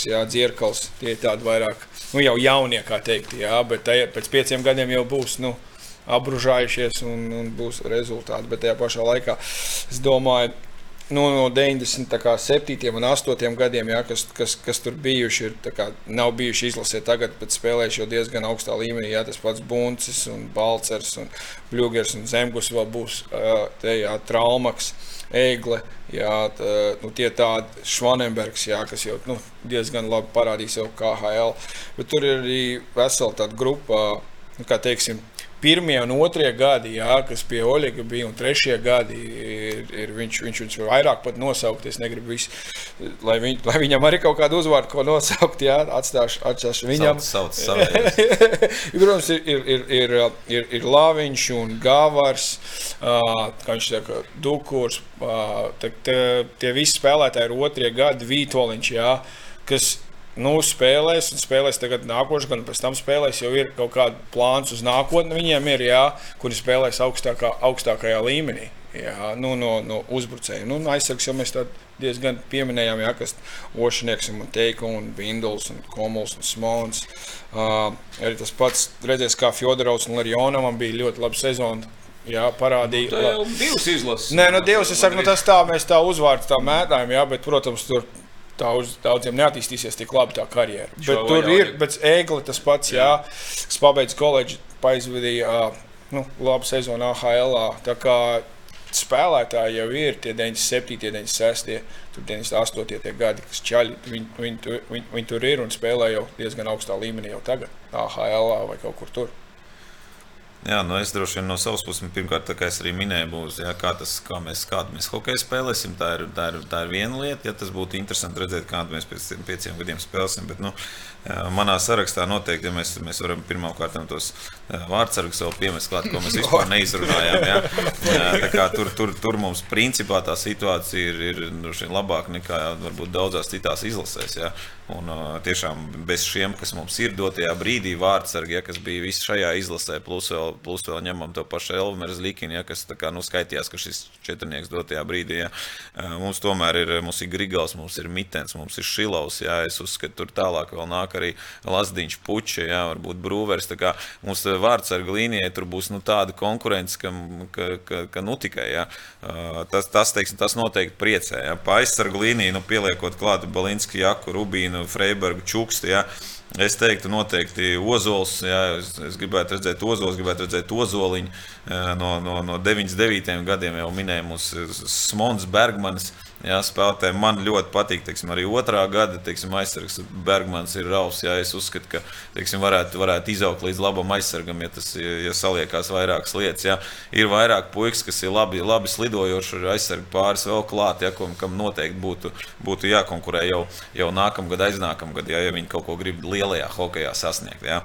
Jā, Dzirkals, tie ir tādi vairāk, nu, jau jaunie, kā teikt, jā, bet tajā, pēc pieciem gadiem jau būs, nu, apbružājušies un, un būs rezultāti. Bet tajā pašā laikā es domāju, nu, no 97. un 8. gadiem, jā, kas, kas, kas tur bijuši, ir, kā, nav bijuši izlasē tagad, bet spēlējuši jau diezgan augstā līmenī. Jā, tas pats Buncis, un Balcers, un Bluegers un Zemgus vēl būs te, jā, Traumaks. Eigle, jā, tā, nu, tie tādi Švanenbergs, jā, kas jau nu, diezgan labi parādīja sev KHL. Bet tur ir arī vesela tāda grupa, nu, kā teiksim, pirmie un otrie gadi, jā, kas pie Oļega bija, un trešie gadi, ir, ir viņš, viņš, viņš vairāk pat nosaukt. Es negribu visu lai, viņ, lai viņam arī kaut kādu uzvārdu, ko nosaukt, jā, atstāšu, atstāšu viņam. Sauc, sauc (laughs) Protams, ir, ir, ir, ir, ir, ir Lāviņš un Gāvars, kā viņš saka, Dukurs. Uh, tie visi spēlētāji ir otrie gadi, Vītoliņš, jā, kas nu, spēlēs, un spēlēs tagad nākošais, gan pēc tam spēlēs, jau ir kaut kāda plāns uz nākotni. Viņiem ir, jā, kuri spēlēs augstākā, augstākajā līmenī. Jā, nu, no, no uzbrucējiem. Nu, aizsargs jau mēs diezgan pieminējām, jā, kas Ošanieks, un Teika, un Vinduls, un Komuls, un Smons. Uh, arī tas pats redzēs, kā Fjodorovs un Larionovam bija ļoti laba sezona. Jā, parādīja. Nu, tā jau divas izlases. Nē, nu, divas, es saku, nu, tas tā, mēs tā uzvārds tā mētājam, jā, bet, protams, tur daudz, daudziem neattīstīsies tik labi tā karjera. Bet tur ir, bet Ēgli tas pats, jā, jā kas pabeidz koledžu, aizvadīja nu, labu sezonu AHL. Tā kā spēlētāji jau ir tie 97, 96, 98 gadi, kas čaļi, viņi, viņi, viņi, viņi tur ir un spēlē jau diezgan augstā līmenī jau tagad, AHL vai kaut kur tur. Jā, nu es droši vien no savas puses, pirmkārt, kā es arī minēju, būs, jā, kā, tas, kā mēs, kādu mēs hokeju spēlēsim. Tā ir, tā, ir, tā ir viena lieta. Ja tas būtu interesanti redzēt, kādu mēs pēc pieciem gadiem spēlēsim. Bet, nu, manā sarakstā noteikti, ja mēs, mēs varam pirmkārt tos vārdsargus vēl piemest klāt, ko mēs vispār (laughs) neizrunājām. Ja? Jā, tur, tur, tur mums principā tā situācija ir, ir nu, labāka nekā varbūt daudzās citās izlasēs. Ja? Un, tiešām bez šiem, kas mums ir dotajā brīdī, vārdsargi, ja, kas bija visi šajā izlasē, plus vēl, plus vēl ņemam to pašu Elmēru Zlikinu, ja, kas kā, nu, skaitījās, ka šis četrnieks dotajā brīdī. Ja. Mums tomēr ir, mums ir Grigals, mums ir Mitens, mums ir Šilovs. Ja, es uzskatu, tur tālāk vēl nāk arī Lasdiņš, Puķa, ja, varbūt Brūvers. Mums vārdsarga līnijai tur būs nu, tāda konkurence, ka, ka, ka, ka nu tikai. Uh, tas, tas, teiksim, tas noteikti priecē. Ja. Pa aizsarga līniju, nu, pieliekot klāt Balinski, Jaku, Rubīnu. Freibergu, Čukstu. Ja. Es teiktu, noteikti Ozols. Jā, es, es gribētu redzēt Ozols, gribētu redzēt Ozoliņu. No, no, no 99. gadiem jau minēja mums Smons Bergmanis. Jā, spēlētāji man ļoti patīk. Teiksim, arī otrā gada teiksim, aizsargs Bergmans ir rausls. Jā, es uzskatu, ka teiksim, varētu, varētu izaugt līdz labam aizsargam, ja tas ja saliekās vairākas lietas. Jā. Ir vairāk puikas, kas ir labi, labi slidojoši, ar aizsargu pāris vēl klāt, ja, kam noteikti būtu, būtu jākonkurē jau, jau nākamgad, aiznākamgad, jā, ja viņi kaut ko grib lielajā hokeja sasniegt. Jā.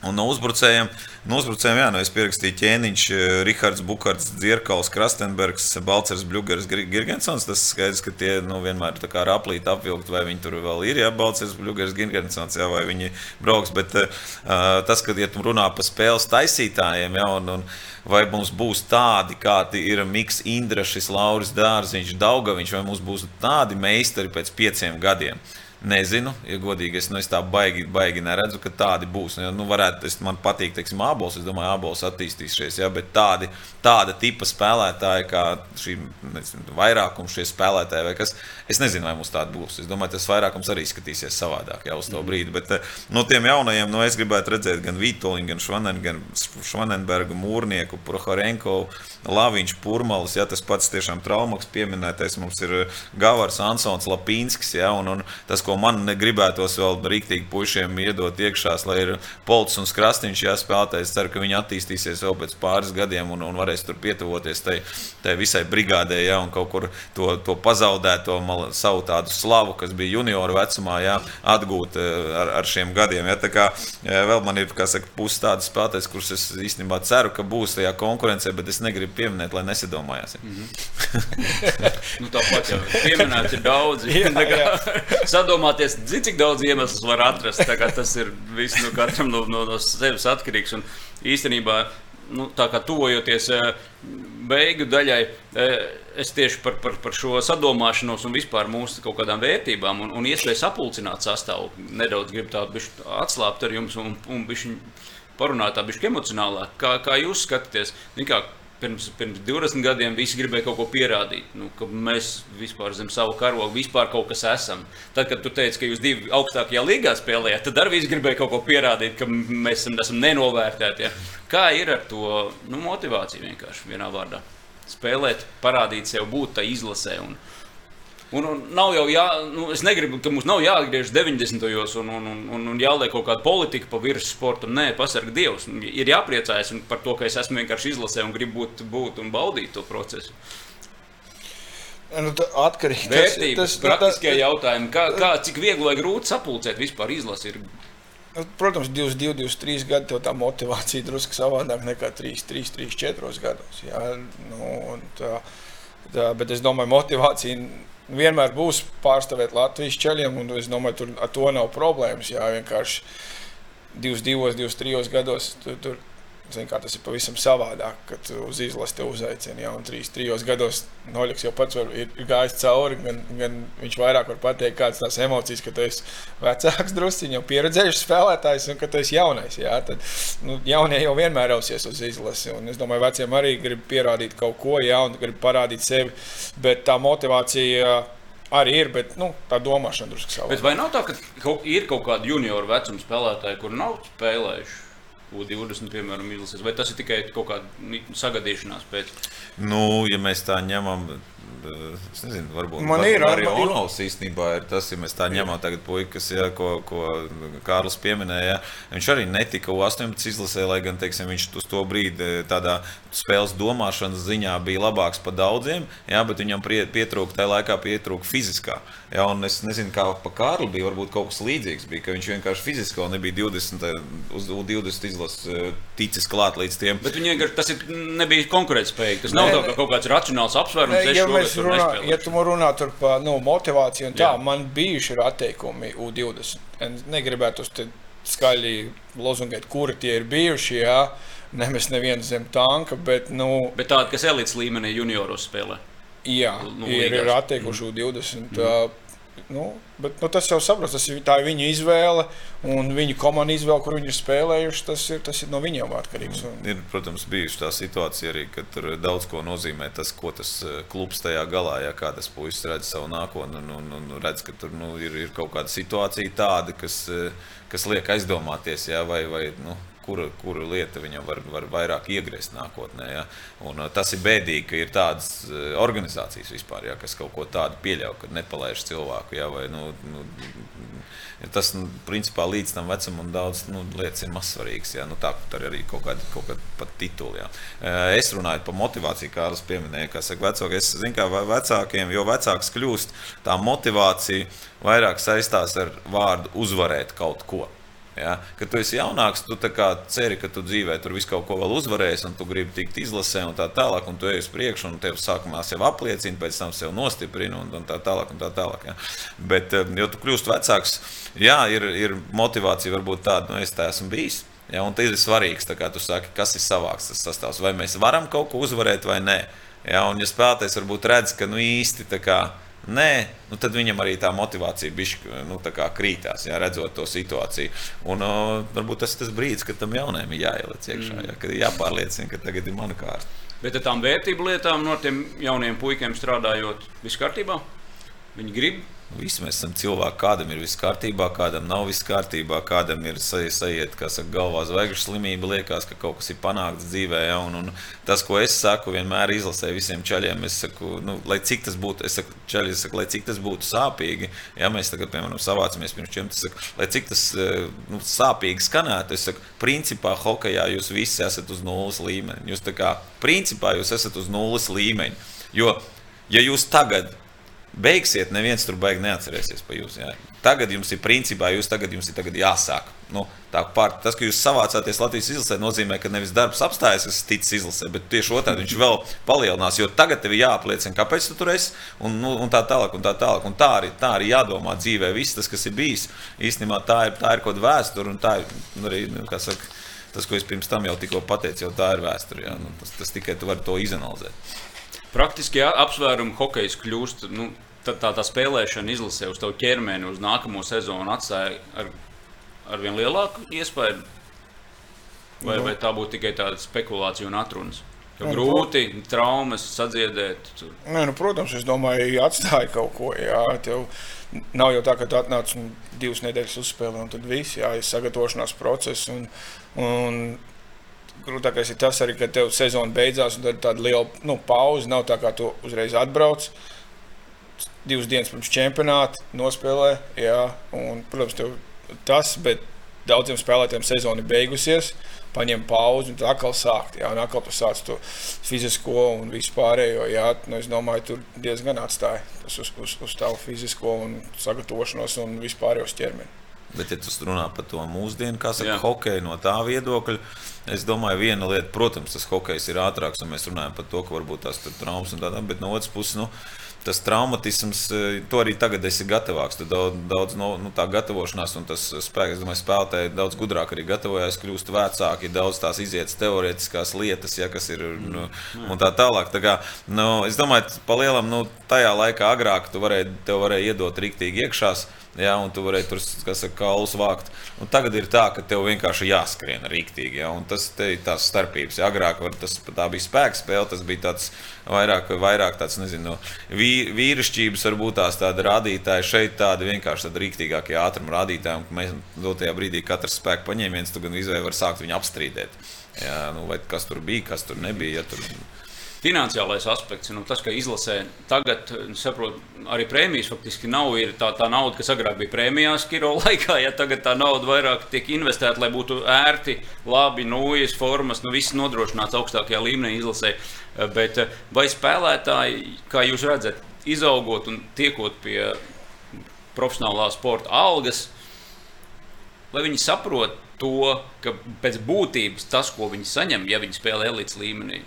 Un no uzbrucējiem, no uzbrucējiem jā, nu es pierakstīju ķēniņš, eh, Rihards Bukārts, Dzirkals, Krastenbergs, Balcers, Bļūgers, Girgensons. Tas skaidrs, ka tie nu, vienmēr ir aplīti apvilkt, vai viņi tur vēl ir, ja Balcers, Bļūgers, Girgensons, jā, vai viņi brauks. Bet uh, tas, kad ja tu runā par spēles taisītājiem, jā, un, un vai mums būs tādi, kādi ir Miks Indrašs, Lauris Dārziņš, Daugaviņš, vai mums būs tādi meistari pēc pieciem gadiem. Nezinu, ja godīgi es, nu, es tā baigi, baigi neredzu, ka tādi būs. Nu, nu, varētu, es, man patīk, teiksim, abols. Es domāju, abols attīstīsies. Ja, bet tādi, tāda tipa spēlētāji, kā šī nezinu, vairākums šie spēlētāji, vai kas, es nezinu, vai mums tāda būs. Es domāju, tas vairākums arī skatīsies savādāk jau uz to mm. brīdi. Bet eh, no tiem jaunajiem, nu, es gribētu redzēt gan Vitoļņu, gan Švanen, gan Švanenbergu, Mūrnieku, Prohorenko, Laviņš, Purmalis. Ja, tas pats tiešām traumaks pieminētais mums ir Gavars, Ansons, Lapīnskis. Ja, un, un tas, ko man gribētos vēl rīktīgi puišiem iedot iekšā, lai ir polts un krastīņš jāspēlē. Es ceru, ka viņi attīstīsies vēl pēc pāris gadiem un, un varēs tur pietuvoties tai, tai visai brigādē, ja, un kaut kur to, to pazaudēto mal, savu tādu slavu, kas bija junioru vecumā, ja, atgūt eh, ar, ar šiem gadiem. Ja, tā kā ja, vēl man ir pusi tādas spēlētājas, kuras es īstenībā ceru, ka būs tajā konkurencē, bet es negribu pieminēt, lai nesadomājās. Ja. Mm -hmm. nu, Tāpat jau pieminēts ir daudz. (laughs) jā, jā (laughs) iedomāties, cik daudz iemeslu var atrast. Tas ir viss no katram no, no, no sevis atkarīgs. Un īstenībā, nu, tā kā tuvojoties eh, beigu daļai, eh, es tieši par, par, par šo sadomāšanos un vispār mūsu kaut kādām vērtībām un, un iespēju sapulcināt sastāvu nedaudz gribu tādu atslābt ar jums un, un parunāt tā bišķi emocionālāk. Kā, kā jūs skatāties? Kā, pirms, pirms 20 gadiem visi gribēja kaut ko pierādīt, nu, ka mēs vispār zem savu karogu vispār kaut kas esam. Tad, kad tu teici, ka jūs divi augstākajā līgā spēlējāt, tad arī visi gribēja kaut ko pierādīt, ka mēs esam, esam nenovērtēti. Ja? Kā ir ar to nu, motivāciju vienkārši vienā vārdā? Spēlēt, parādīt sev, būt tā izlasē. Un, Un, un nav jau jā, nu, es negribu, ka mums nav jāatgriežas 90. gados un, un, un, un jāliek kaut kāda politika pa virsmu sportam. Nē, pasargā Dievs. Ir jāpriecājas par to, ka es esmu vienkārši izlasē un gribu būt, būt un baudīt to procesu. Nu, atkarīgi no tā, tas ir praktiskie jautājumi. Kā, kā, cik viegli vai grūti sapulcēt vispār izlasi? Ir... Nu, protams, 22, 23 gadi tev tā motivācija drusku savādāk nekā 3, 3, 3 4 gados. Jā, nu, tā, tā, bet es domāju, motivācija vienmēr būs pārstāvēt Latvijas ceļiem, un es domāju, tur ar to nav problēmas. Jā, vienkārši 22, 23 gados tur, tur Zin, tas ir pavisam savādāk, kad uz izlasi te uzaicina. Ja, un trīs, trijos gados Noļaks jau pats var, ir, ir gājis cauri. Gan, gan viņš vairāk var pateikt, kādas tās emocijas, ka tu esi vecāks, drusciņš, jau pieredzējis spēlētājs, un ka tu esi jaunais. Ja, tad, nu, jaunie jau vienmēr rausies uz izlasi. Un es domāju, veciem arī grib pierādīt kaut ko jaunu, grib parādīt sevi. Bet tā motivācija arī ir, bet nu, tā domāšana drusku savādāk. Vai nav tā, ka ir kaut kādi junioru vecuma spēlētāji, kur nav spēlējuši? U20, piemēram, izlases, vai tas ir tikai kaut kāda sagadīšanās pēc? Nu, ja mēs tā ņemam, es nezinu, varbūt man ir arī Onovs īstenībā ir tas, ja mēs tā ņemam tagad puikas, ja, ko, ko Kārlis pieminēja, viņš arī netika U18 izlasē, lai gan, teiksim, viņš uz to brīdi tādā spēles domāšanas ziņā bija labāks par daudziem, jā, bet viņam pietrūka tajā laikā pietrūka fiziskā. Jā, un es nezinu, kā pa Kārli bija, varbūt kaut kas līdzīgs bija, ka viņš vienkārši fiziski vēl nebija 20, uz 20 izlases ticis klāt līdz tiem. Bet viņiem tas ir, nebija konkurētspējīgi. Tas nav ne, tā, kaut kāds racionāls apsvērums. Ja, mēs runā, ja tu runā par nu, motivāciju un tā, Jā. man bijuši ir atteikumi U20. Negribētu uz te skaļi lozungēt, kuri tie ir bijuši. Jā nemest nevienu zem tanka. Bet, nu, bet tādi, kas elites līmenī junioros spēlē. Jā, nu, ir, ir atteikuši mm. 20. Mm. Nu, bet, nu, tas jau saprot, tas ir, viņu izvēle un viņu komandas izvēle, kur viņi ir spēlējuši. Tas ir, tas ir no viņiem atkarīgs. Un... Ir, protams, bijusi tā situācija arī, ka tur daudz ko nozīmē tas, ko tas eh, klubs tajā galā, ja kādas puisis redz savu nākotni un, un, un redz, ka tur nu, ir, ir kaut kāda situācija tāda, kas, eh, kas liek aizdomāties, ja, vai, vai nu, kura, kura lieta viņam var, var vairāk iegriezt nākotnē. Ja? Un, uh, tas ir bēdīgi, ka ir tādas uh, organizācijas vispār, ja, kas kaut ko tādu pieļauj, kad nepalaiž cilvēku. Ja? Vai, nu, nu, tas nu, principā līdz tam vecumam daudz nu, lietas ir mazsvarīgas. Ja? Nu, tā arī kaut kāda, kaut kāda pat titula. Ja? Uh, es runāju par motivāciju, kā Kārlis pieminēja. Saka, vecāki, es zinu, kā vecākiem, jo vecāks kļūst, tā motivācija vairāk saistās ar vārdu uzvarēt kaut ko. Ja? Kad tu esi jaunāks, tu ceri, ka tu dzīvē tur visu kaut ko vēl uzvarēsi, un tu gribi tikt izlasē, un tā tālāk, un tu ej uz priekšu, un tev sākumā sev apliecina, pēc tam sev nostiprina, un, un tā tālāk. Un tā tālāk ja? Bet, eh, jo tu kļūsi vecāks, jā, ir, ir motivācija varbūt tāda, nu, es tā esmu bijis. Ja, un tas ir svarīgs, saki, kas ir savāks tas sastāvs. Vai mēs varam kaut ko uzvarēt vai nē. Ja, un, ja spēlētājs varbūt redz, ka nu, īsti tā kā Nē, nu tad viņam arī tā motivācija bišķi, nu, tā krītās, jā, redzot to situāciju. Un, uh, varbūt tas ir tas brīdis, kad tam jaunajam ir jāieliec iekšā, mm. jā, kad ir jāpārliecina, ka tagad ir mana kārta. Bet ar tām vērtību lietām no tiem jauniem puikiem strādājot, viss kārtībā? Viņi grib Visi mēs esam cilvēki, kādam ir viss kārtībā, kādam nav viss kārtībā, kādam ir sajiet, kā saka, galvā zvaigžņu slimība, liekas, ka kaut kas ir panākts dzīvē. Ja, un, un tas, ko es saku, vienmēr izlasēju visiem ceļiem, es saku, nu, lai cik tas būtu, es saku, ceļi, es saku, lai cik tas būtu sāpīgi, ja mēs tagad, piemēram, savācamies pirms čiem, tas saku, lai cik tas nu, sāpīgi skanētu, es saku, principā hokejā jūs visi esat uz nulles līmeņa. Jūs tā kā, principā jūs esat uz nulles līmeņa. Jo, ja jūs tagad beigsiet, neviens tur baigi neatcerēsies par jums. Jā. Tagad jums ir principā, jūs tagad, jums ir tagad jāsāk. Nu, pār, tas, ka jūs savācāties Latvijas izlasē, nozīmē, ka nevis darbs apstājas, kas ticis izlasē, bet tieši otrādi viņš vēl palielinās. Jo tagad tev ir jāapliecina, kāpēc tu tur esi, un, nu, un tā tālāk. Un tā, tālāk. Un tā, arī, tā arī jādomā dzīvē. Viss tas, kas ir bijis, īstenībā tā ir, tā ir kaut kāda vēsture, un tā ir nu, arī, nu, kā saka, tas, ko es pirms tam jau tikko pateicu, jau tā ir vēsture. Nu, tas, tas tikai tu vari to izanalizēt. Praktiski jā, apsvērumi hokejs kļūst. Nu, tā, tā, tā spēlēšana izlasē uz tavu ķermeni, uz nākamo sezonu atstāja ar, ar vien lielāku iespēju. Vai, no. vai tā būtu tikai tāda spekulācija un atrunas? Nu, grūti, traumas sadziedēt. Nē, nu, protams, es domāju, atstāja kaut ko. Jā, tev nav jau tā, ka tu atnāc un divas nedēļas uzspēlē, un tad viss jā, ir sagatavošanās process. Un, un grūtākais ir tas arī, ka tev sezona beidzās, un tad ir tāda liela nu, pauze. Nav tā, kā tu uzreiz atbrauc. Divas dienas pirms čempionāta nospēlē, jā, un, protams, tas, bet daudziem spēlētājiem sezona ir beigusies, paņem pauzi un tad atkal sākt. Jā, un atkal tu sāc to fizisko un vispārējo. Jā, nu, es domāju, tur diezgan atstāja tas uz, uz, uz tavu fizisko un sagatavošanos un vispārējos ķermeni. Bet, ja tu runā par to mūsdienu, kā saka, Jā. hokeju no tā viedokļa, es domāju, viena lieta, protams, tas hokejs ir ātrāks, un mēs runājam par to, ka varbūt tās traumas un tādā, bet no otras puses, nu, tas traumatisms, e, to arī tagad esi gatavāks. Tad daudz, daudz no nu, tā gatavošanās un tas spēks, es domāju, spēlētāji daudz gudrāk arī gatavojas, kļūst vecāki, daudz tās izietas teorētiskās lietas, ja, kas ir nu, un tā tālāk. Tā kā, nu, es domāju, pa lielam, nu, tajā laikā agrāk tu varēji, tev varēja iedot riktīgi iekšās. Ja, un tu vari tur saka, kaulus vākt. Un tagad ir tā, ka tev vienkārši jāskrien rīktīgi. Ja, tas ir tās starpības. Ja, agrāk tas bija spēks spēle, tas bija tāds vairāk, vairāk tāds, nezinu, vī, vīrišķības, varbūt tās tāda rādītāja. Šeit tāda vienkārši tāda rīktīgākie ātruma rādītāji, un mēs dotajā brīdī katrs spēka paņēmiens, tu gan izvēlējies, var sākt viņu apstrīdēt. Ja, nu, vai kas tur bija, kas tur nebija. Ja, tur, Finansiālais aspekts, nu, tas, ka izlasē tagad, nu, saprotu, arī prēmijas faktiski nav tā, tā nauda, kas agrāk bija prēmijās, kiro (laughs) laikā. Ja tagad tā nauda vairāk tiek investēta, lai būtu ērti, labi, nūjas, formas, nu, viss nodrošināts augstākajā līmenī izlasē. Bet vai spēlētāji, kā jūs redzat, izaugot un tiekot pie profesionālā sporta algas, lai viņi saprot to, ka pēc būtības tas, ko viņi saņem, ja viņi spēlē elites līmenī,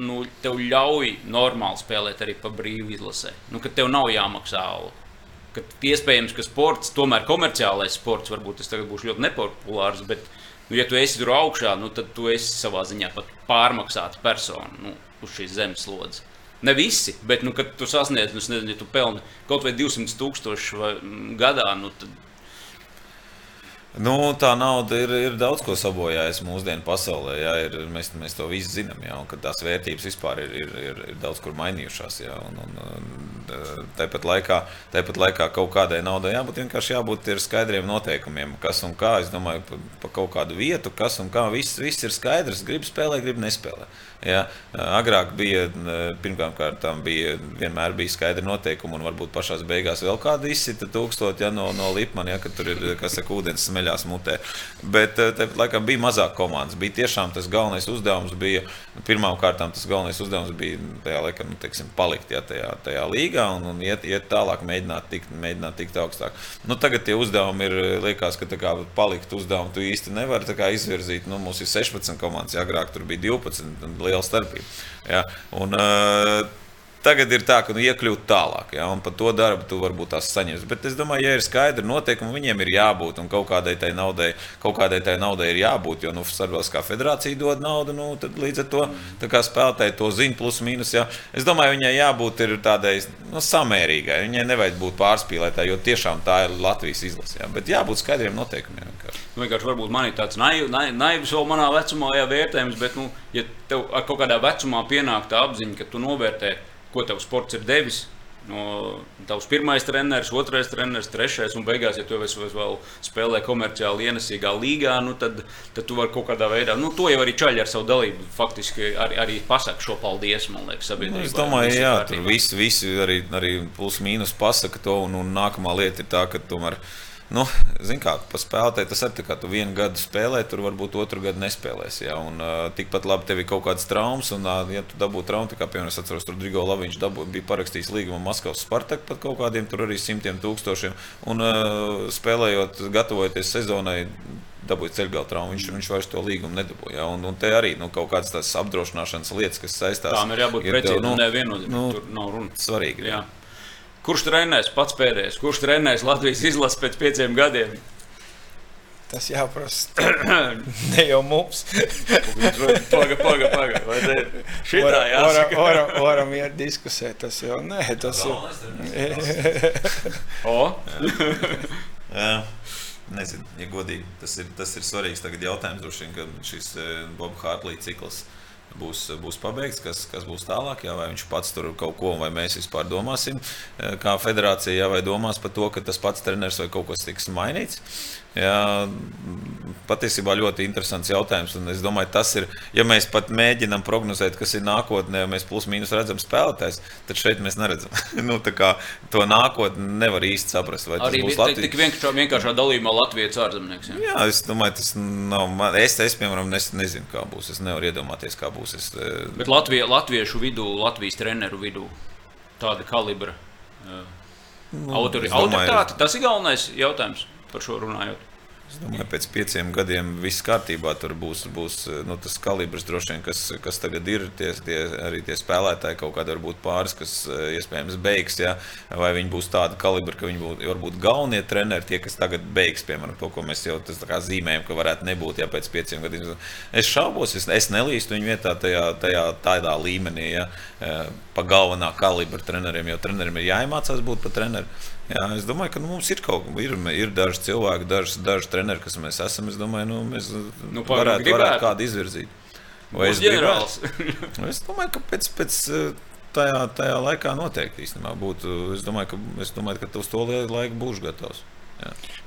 nu, tev ļauj normāli spēlēt arī pa brīvu izlasē. Nu, ka tev nav jāmaksā alga. Kad iespējams, ka sports, tomēr komerciālais sports, varbūt tas tagad būs ļoti nepopulārs, bet, nu, ja tu esi tur augšā, nu, tad tu esi savā ziņā pat pārmaksāta persona nu, uz šīs zemeslodes. Ne visi, bet, nu, kad tu sasniedz, nu, nezinu, ja tu pelni kaut vai 200 tūkstoši gadā, nu, tad Nu, tā nauda ir, ir daudz ko sabojājusi mūsdienu pasaulē. Jā, ir, mēs, mēs to visi zinām, jā, un tās vērtības vispār ir, ir, ir, ir daudz kur mainījušās. Jā, un, un, tāpat, laikā, tāpat laikā kaut kādai naudai jābūt vienkārši jābūt skaidriem noteikumiem, kas un kā. Es domāju, pa, pa kaut kādu vietu, kas un kā. Viss, viss ir skaidrs. Gribu spēlēt, gribu nespēlēt. Ja? Agrāk bija, pirmkārt, bija vienmēr bija skaidri noteikumi, un varbūt pašā beigās vēl kāda izsita tūkstoši ja, no, no Lipmana, ja, kad tur ir kas saka, ūdens smeļās mutē. Bet tāpat laikā bija mazāk komandas. Bija tiešām tas galvenais uzdevums, bija pirmām kārtām tas galvenais uzdevums bija tajā laikā, nu, teiksim, palikt ja, tajā, tajā līgā un, un iet, iet tālāk, mēģināt tikt, mēģināt tikt augstāk. Nu, tagad tie uzdevumi ir, liekas, ka kā, palikt uzdevumu tu īsti nevari izvirzīt. Nu, mums ir 16 komandas, ja agrāk tur bija 12 liela starpība. Ja? Un, uh, Tagad ir tā, ka nu, iekļūt tālāk, ja, un par to darbu tu varbūt tās saņems. Bet es domāju, ja ir skaidri noteikumi, viņiem ir jābūt, un kaut kādai tai naudai, kaut kādai tai naudai ir jābūt. Jo nu, Starptautiskā federācija dod naudu, nu, tad līdz ar to spēlētāji to zina, plus mīnus. Ja. Es domāju, viņai jābūt tādai nu, samērīgai. Viņai nevajag būt pārspīlētai, jo tiešām tā ir Latvijas izlase. Ja. Bet jābūt skaidriem noteikumiem. Vienkārši. Nu, vienkārši varbūt man ir tāds naivs, naivs vēl manā vecumā jā, vērtējums, bet, nu, ja tev kaut kādā vecumā pienāk tā apziņa, ka tu novērtē ko tev sports ir devis. No tavs pirmais treneris, otrais treneris, trešais, un beigās, ja tu vēl spēlē komerciāli ienesīgā līgā, nu tad, tad tu vari kaut kādā veidā, nu, to jau arī čaļi ar savu dalību faktiski arī, arī pasaka šo paldies, man liekas, sabiedrībai. Nu, es domāju, jā, tur visi, visi arī, arī plus mīnus pasaka to, un, un nākamā lieta ir tā, ka tomēr. Nu, Ziniet, kā pa spēlētāji tas ir. Kā tu vienu gadu spēlē, tur varbūt otru gadu nespēlēsi. Ja? Un, uh, tikpat labi tev ir kaut kādas traumas, un, uh, ja tu dabū traumu, kā piemēram, es atceros, tur Drigo Laviņš dabū, bija parakstījis līgumu Maskavas Spartak pat kaut kādiem tur arī simtiem tūkstošiem. Un uh, spēlējot, gatavojoties sezonai, dabūja ceļgala traumu. Viņš, viņš vairs to līgumu nedabūja. Ja? Un, un te arī nu, kaut kādas tās apdrošināšanas lietas, kas saistās. Tām ir jābūt precīzām. Nu, neviennozīmīgi. Nu, tur nav runa. Svarīgi. Jā. Kurš trenēs pats pēdējais? Kurš trenēs Latvijas izlases pēc pieciem gadiem? Tas jāprasa. (coughs) ne jau mums. paga, paga, paga. Vai te šitā jāsaka? Varam, varam iet diskusēt. Tas jau, nē, tas jau. (laughs) o? (laughs) Jā. Nezinu, ja godīgi. Tas ir, tas ir svarīgs tagad jautājums, droši vien, ka šis Boba Hārtlī cikls būs, būs pabeigts, kas, kas būs tālāk, jā, vai viņš pats tur kaut ko, vai mēs vispār domāsim, kā federācija, jā, vai domās par to, ka tas pats treneris vai kaut kas tiks mainīts. Jā, patiesībā ļoti interesants jautājums. Es domāju, tas ir, ja mēs pat mēģinām prognozēt, kas ir nākotnē, ja mēs plus mīnus redzam spēlētājs, tad šeit mēs neredzam. (laughs) nu, to nākotni nevar īsti saprast. Arī būs Latvijas... tik vienkāršā, vienkāršā dalījumā Latvijas ārzemnieks. Jā? jā, es domāju, tas nav. Man, es, es, piemēram, nes, nezinu, kā būs. Es nevaru iedomāties, kā būs. Es, eh, Bet Latvija, latviešu vidū, Latvijas treneru vidū tāda kalibra. Uh, nu, autori, domāju, autoritāte, tas ir galvenais jautājums par šo runājot. Es domāju, pēc pieciem gadiem viss kārtībā. Tur būs, būs nu, tas kalibrs, vien, kas, kas tagad ir. Tie, tie, arī tie spēlētāji kaut kādā varbūt pāris, kas eh, iespējams beigs. Ja? Vai viņi būs tādi kalibri, ka viņi būs varbūt galvenie treneri, tie, kas tagad beigs, piemēram, to, ko mēs jau zīmējam, ka varētu nebūt ja, pēc pieciem gadiem. Es šaubos, es, es nelīstu viņu vietā tajā, tajā tādā līmenī, ja, eh, pa galvenā kalibra treneriem, jo treneriem ir jāiemācās būt par treneriem. Jā, es domāju, ka nu, mums ir kaut kas, ir, ir daži cilvēki, daži, daži treneri, kas mēs esam. Es domāju, nu, mēs nu, varētu, varētu kādu izvirzīt. Vai es gribētu? (laughs) es domāju, ka pēc, pēc tajā, tajā laikā noteikti īstenībā būtu. Es domāju, ka, es domāju, ka uz to laiku būšu gatavs.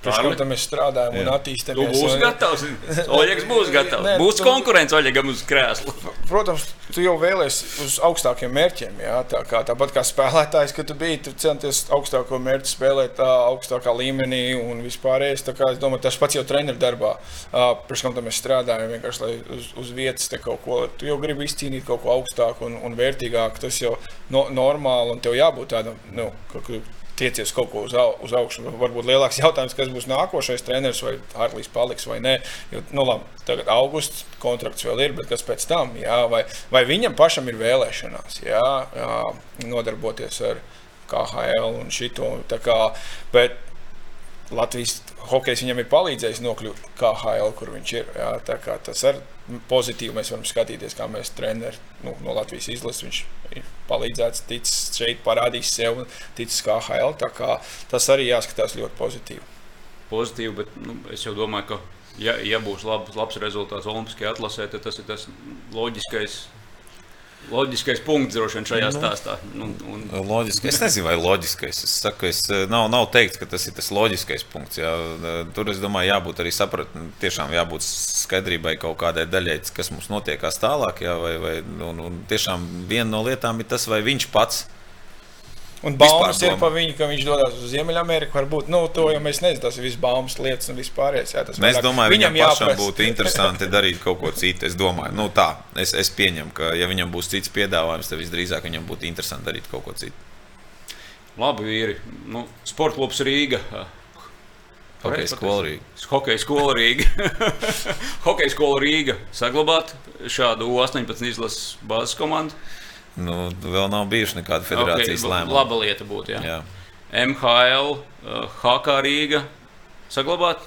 Pēc tam mēs strādājam un attīstāmies. Tu būsi gatavs. (laughs) Oļegs būs gatavs. Nē, būs tu, konkurence Oļegam uz krēsla. Protams, tu jau vēlēsies uz augstākiem mērķiem. Jā, tā kā, tāpat kā spēlētājs, kad tu biji, tu centies augstāko mērķu spēlēt tā augstākā līmenī un vispārējais. Es domāju, tas pats jau treneru darbā. Pēc tam mēs strādājam vienkārši, lai uz, uz vietas kaut ko. Tu jau gribi izcīnīt kaut ko augstāku un, un vērtīgāku. Tas jau no, normāli un tev jābūt tādam. Nu, tiecies kaut ko uz, au, uz augšu. Varbūt lielāks (laughs) jautājums, kas būs nākošais treneris, vai Hartlīs paliks vai nē. Jo, nu, labi, tagad augusts kontrakts vēl ir, bet kas pēc tam? Jā, vai, vai viņam pašam ir vēlēšanās jā, jā, nodarboties ar KHL un šito. Kā, bet Latvijas hokejs viņam ir palīdzējis nokļūt KHL, kur viņš ir. Jā, tas ir pozitīvi. Mēs varam skatīties, kā mēs treneri nu, no Latvijas izlases. Viņš ir palīdzēts, ticis šeit, parādījis sev, ticis KHL. Tas arī jāskatās ļoti pozitīvi. Pozitīvi, bet nu, es jau domāju, ka, ja, ja būs labs, labs rezultāts Olimpiskajā atlasē, tad tas ir tas loģiskais loģiskais punkts droši vien šajā nu, stāstā. Nu, un... Loģiski. Es nezinu, vai loģiskais. Es saku, es, eh, nav, nav teikts, ka tas ir tas loģiskais punkts. Jā. Tur es domāju, jābūt arī sapratni, tiešām jābūt skaidrībai kaut kādai daļai, kas mums notiekās tālāk. Jā, vai, vai, un, un tiešām viena no lietām ir tas, vai viņš pats Un baumas ir par viņu, ka viņš dodas uz Ziemeļameriku. Varbūt nu, to jau mēs nezinām. Tas ir viss baumas lietas un vispārējais. Jā, mēs vairāk, domājam, viņam pašam jāpres. būtu interesanti darīt kaut ko citu. Es domāju, nu, tā, es, es pieņemu, ka, ja viņam būs cits piedāvājums, tad visdrīzāk viņam būtu interesanti darīt kaut ko citu. Labi, vīri. Nu, Sports klubs Rīga. Hokeja skola Rīga. Hokeja skola Rīga. Hokeja skola Rīga. Saglabāt šādu 18 izlases bāzes komandu. Nu, vēl nav bijuši nekāda federācijas okay, lēmuma. Laba lieta būtu. Jā. Jā. MHL, uh, HK Rīga saglabāt.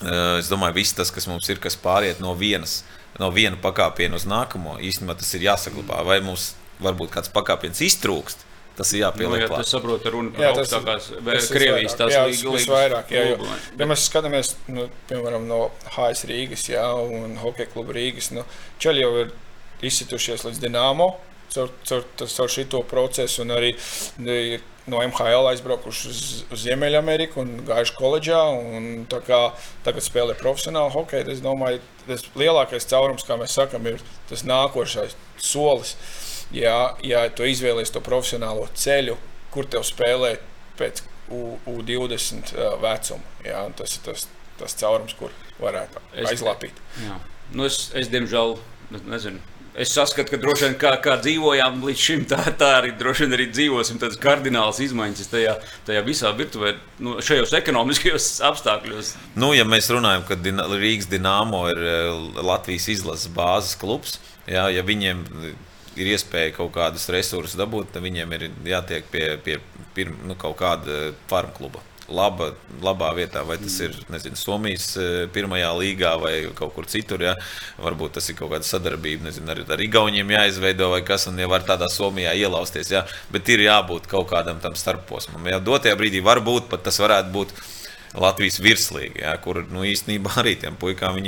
Uh, es domāju, viss tas, kas mums ir, kas pāriet no vienas, no viena pakāpiena uz nākamo, īstenībā tas ir jāsaglabā. Vai mums varbūt kāds pakāpiens iztrūkst? Tas ir jāpieliek. Nu, jā, tas saprot, runa par jā, augstākās Krievijas tās līgas. vairāk, jā, jo, ja mēs skatāmies, nu, piemēram, no HS Rīgas, jā, un Hokeja kluba Rīgas, nu, Čeļi jau ir izsitušies līdz Dienāmo caur, caur, caur šo procesu. Un arī no MHL aizbraukuši uz, uz Ziemeļameriku un gājuši koledžā. Un kā, tagad spēlē profesionāli hokeju. Es domāju, tas lielākais caurums, kā mēs sakām, ir tas nākošais solis. Ja, ja tu izvēlies to profesionālo ceļu, kur tev spēlēt pēc U, U20 vecuma, ja, tas ir tas, tas caurums, kur varētu es, aizlapīt. Jā. Nu es, es, diemžēl, nezinu Es saskatu, ka droši vien kā, kā dzīvojām līdz šim, tā, tā arī droši vien arī dzīvosim. Tādas kardinālas izmaiņas tajā, tajā visā virtuvē, nu, šajos ekonomiskajos apstākļos. Nu, ja mēs runājam, ka Din Rīgas Dienāmo ir eh, Latvijas izlases bāzes klubs, jā, ja viņiem ir iespēja kaut kādus resursus dabūt, tad viņiem ir jātiek pie, pie pirm, nu, kaut kāda farma kluba laba, labā vietā, vai tas ir nezinu, Somijas eh, pirmajā līgā vai kaut kur citur. Ja? Varbūt tas ir kaut kāda sadarbība nezinu, ar, ar Igauniem jāizveido vai kas, un jau var tādā Somijā ielausties. Ja? Bet ir jābūt kaut kādam tam starposmam. Ja? Dotajā brīdī varbūt pat tas varētu būt. Latvijas virslīga, jā, kur nu, īstenībā arī tiem puikām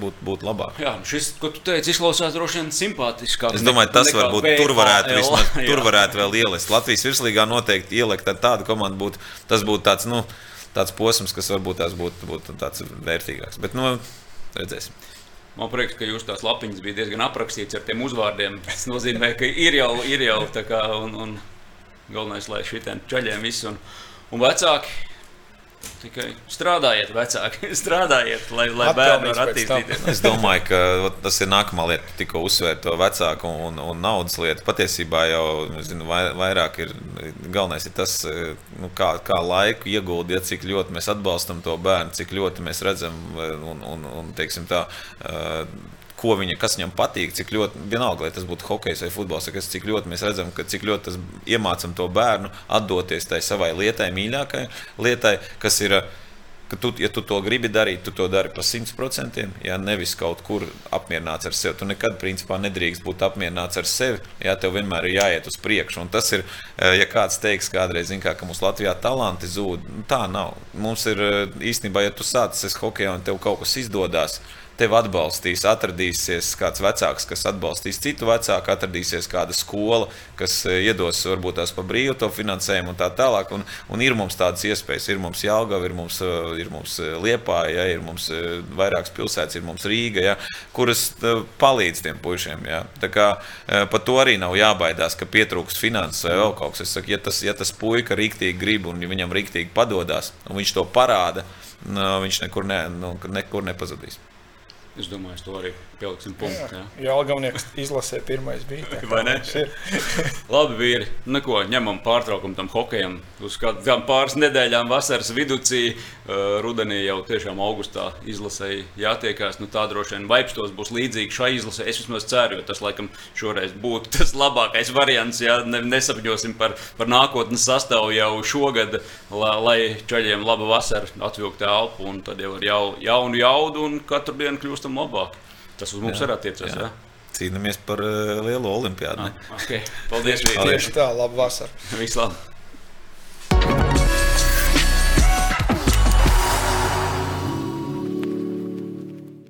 būtu būt labāk. Jā, šis, ko tu teici, izklausās droši vien simpātiskāk. Es domāju, tas varbūt tur varētu, vismaz, (laughs) tur varētu vēl ielikt. Latvijas virslīgā noteikti ielikt tādu komandu būtu, tas būtu tāds, nu, tāds posms, kas varbūt tās būtu, būtu tāds vērtīgāks. Bet, nu, redzēsim. Man prieks, ka jūs tās lapiņas bija diezgan aprakstīts ar tiem uzvārdiem. Tas nozīmē, ka ir jau, ir jau tā kā, un, un galvenais, lai šitiem čaļiem viss un, un vecāki Tikai strādājiet, vecāki, (laughs) strādājiet, lai, lai bērni varētu attīstīties. es domāju, ka tas ir nākamā lieta, tikko uzsvērta to vecāku un, un naudas lietu. Patiesībā jau zinu, vairāk ir galvenais ir tas, nu, kā, kā laiku ieguldīt, cik ļoti mēs atbalstam to bērnu, cik ļoti mēs redzam un, un, un teiksim tā ko viņa, kas viņam patīk, cik ļoti, vienalga, lai tas būtu hokejs vai futbols, kas, cik ļoti mēs redzam, ka cik ļoti tas iemācām to bērnu atdoties tai savai lietai, mīļākajai lietai, kas ir. Ka tu, ja tu to gribi darīt, tu to dari par 100%. Ja nevis kaut kur apmierināts ar sevi, tu nekad principā nedrīkst būt apmierināts ar sevi. Jā, tev vienmēr ir jāiet uz priekšu. Un tas ir, eh, ja kāds teiks, kādreiz, kā, ka mums Latvijā talanti zūd, tā nav. Mums ir eh, īstenībā, ja tu sācis hokeja un tev kaut kas izdodas, tevi atbalstīs, atradīsies kāds vecāks, kas atbalstīs citu vecāku, atradīsies kāda skola, kas eh, iedos varbūt tās pa brīvu to finansējumu un tā tālāk. Un, un ir mums tādas iespējas, ir mums Jālgava, ir mums, eh, ir mums eh, Liepāja, ja, ir mums vairākas pilsētas, ir mums Rīga, ja, kuras palīdz tiem puišiem. Ja. Tā kā par to arī nav jābaidās, ka pietrūks finanses vai vēl kaut kas. Es saku, ja tas, ja tas puika rīktīgi grib un viņam rīktīgi padodas, un viņš to parāda, viņš nekur, ne, nu, nekur nepazudīs. Es domāju, to arī pieliksim punktu. Jā, jā. jā Galvenais izlasē pirmais bija. Vai ne? (laughs) Labi, vīri. Neko, ņemam pārtraukumu tam hokejam. Uz kādām pāris nedēļām vasaras vidū, uh, rudenī jau tiešām augustā izlasēji jātiekās. Nu, tā droši vien vaipstos būs līdzīgi šai izlasē. Es vismaz ceru, jo tas laikam šoreiz būtu tas labākais variants. Ja ne, nesapņosim par, par nākotnes sastāvu jau šogad, la, lai čaļiem laba vasara atvilktu elpu un tad jau ar jau, jaunu jaudu un katru dienu kļūstam labāk. Tas uz mums jā, arī attiecas. Jā. Jā? Cīnāmies par uh, lielo olimpiādu. Ah, okay. Paldies, (laughs) Tieši tā, labu vasaru. Vislabāk!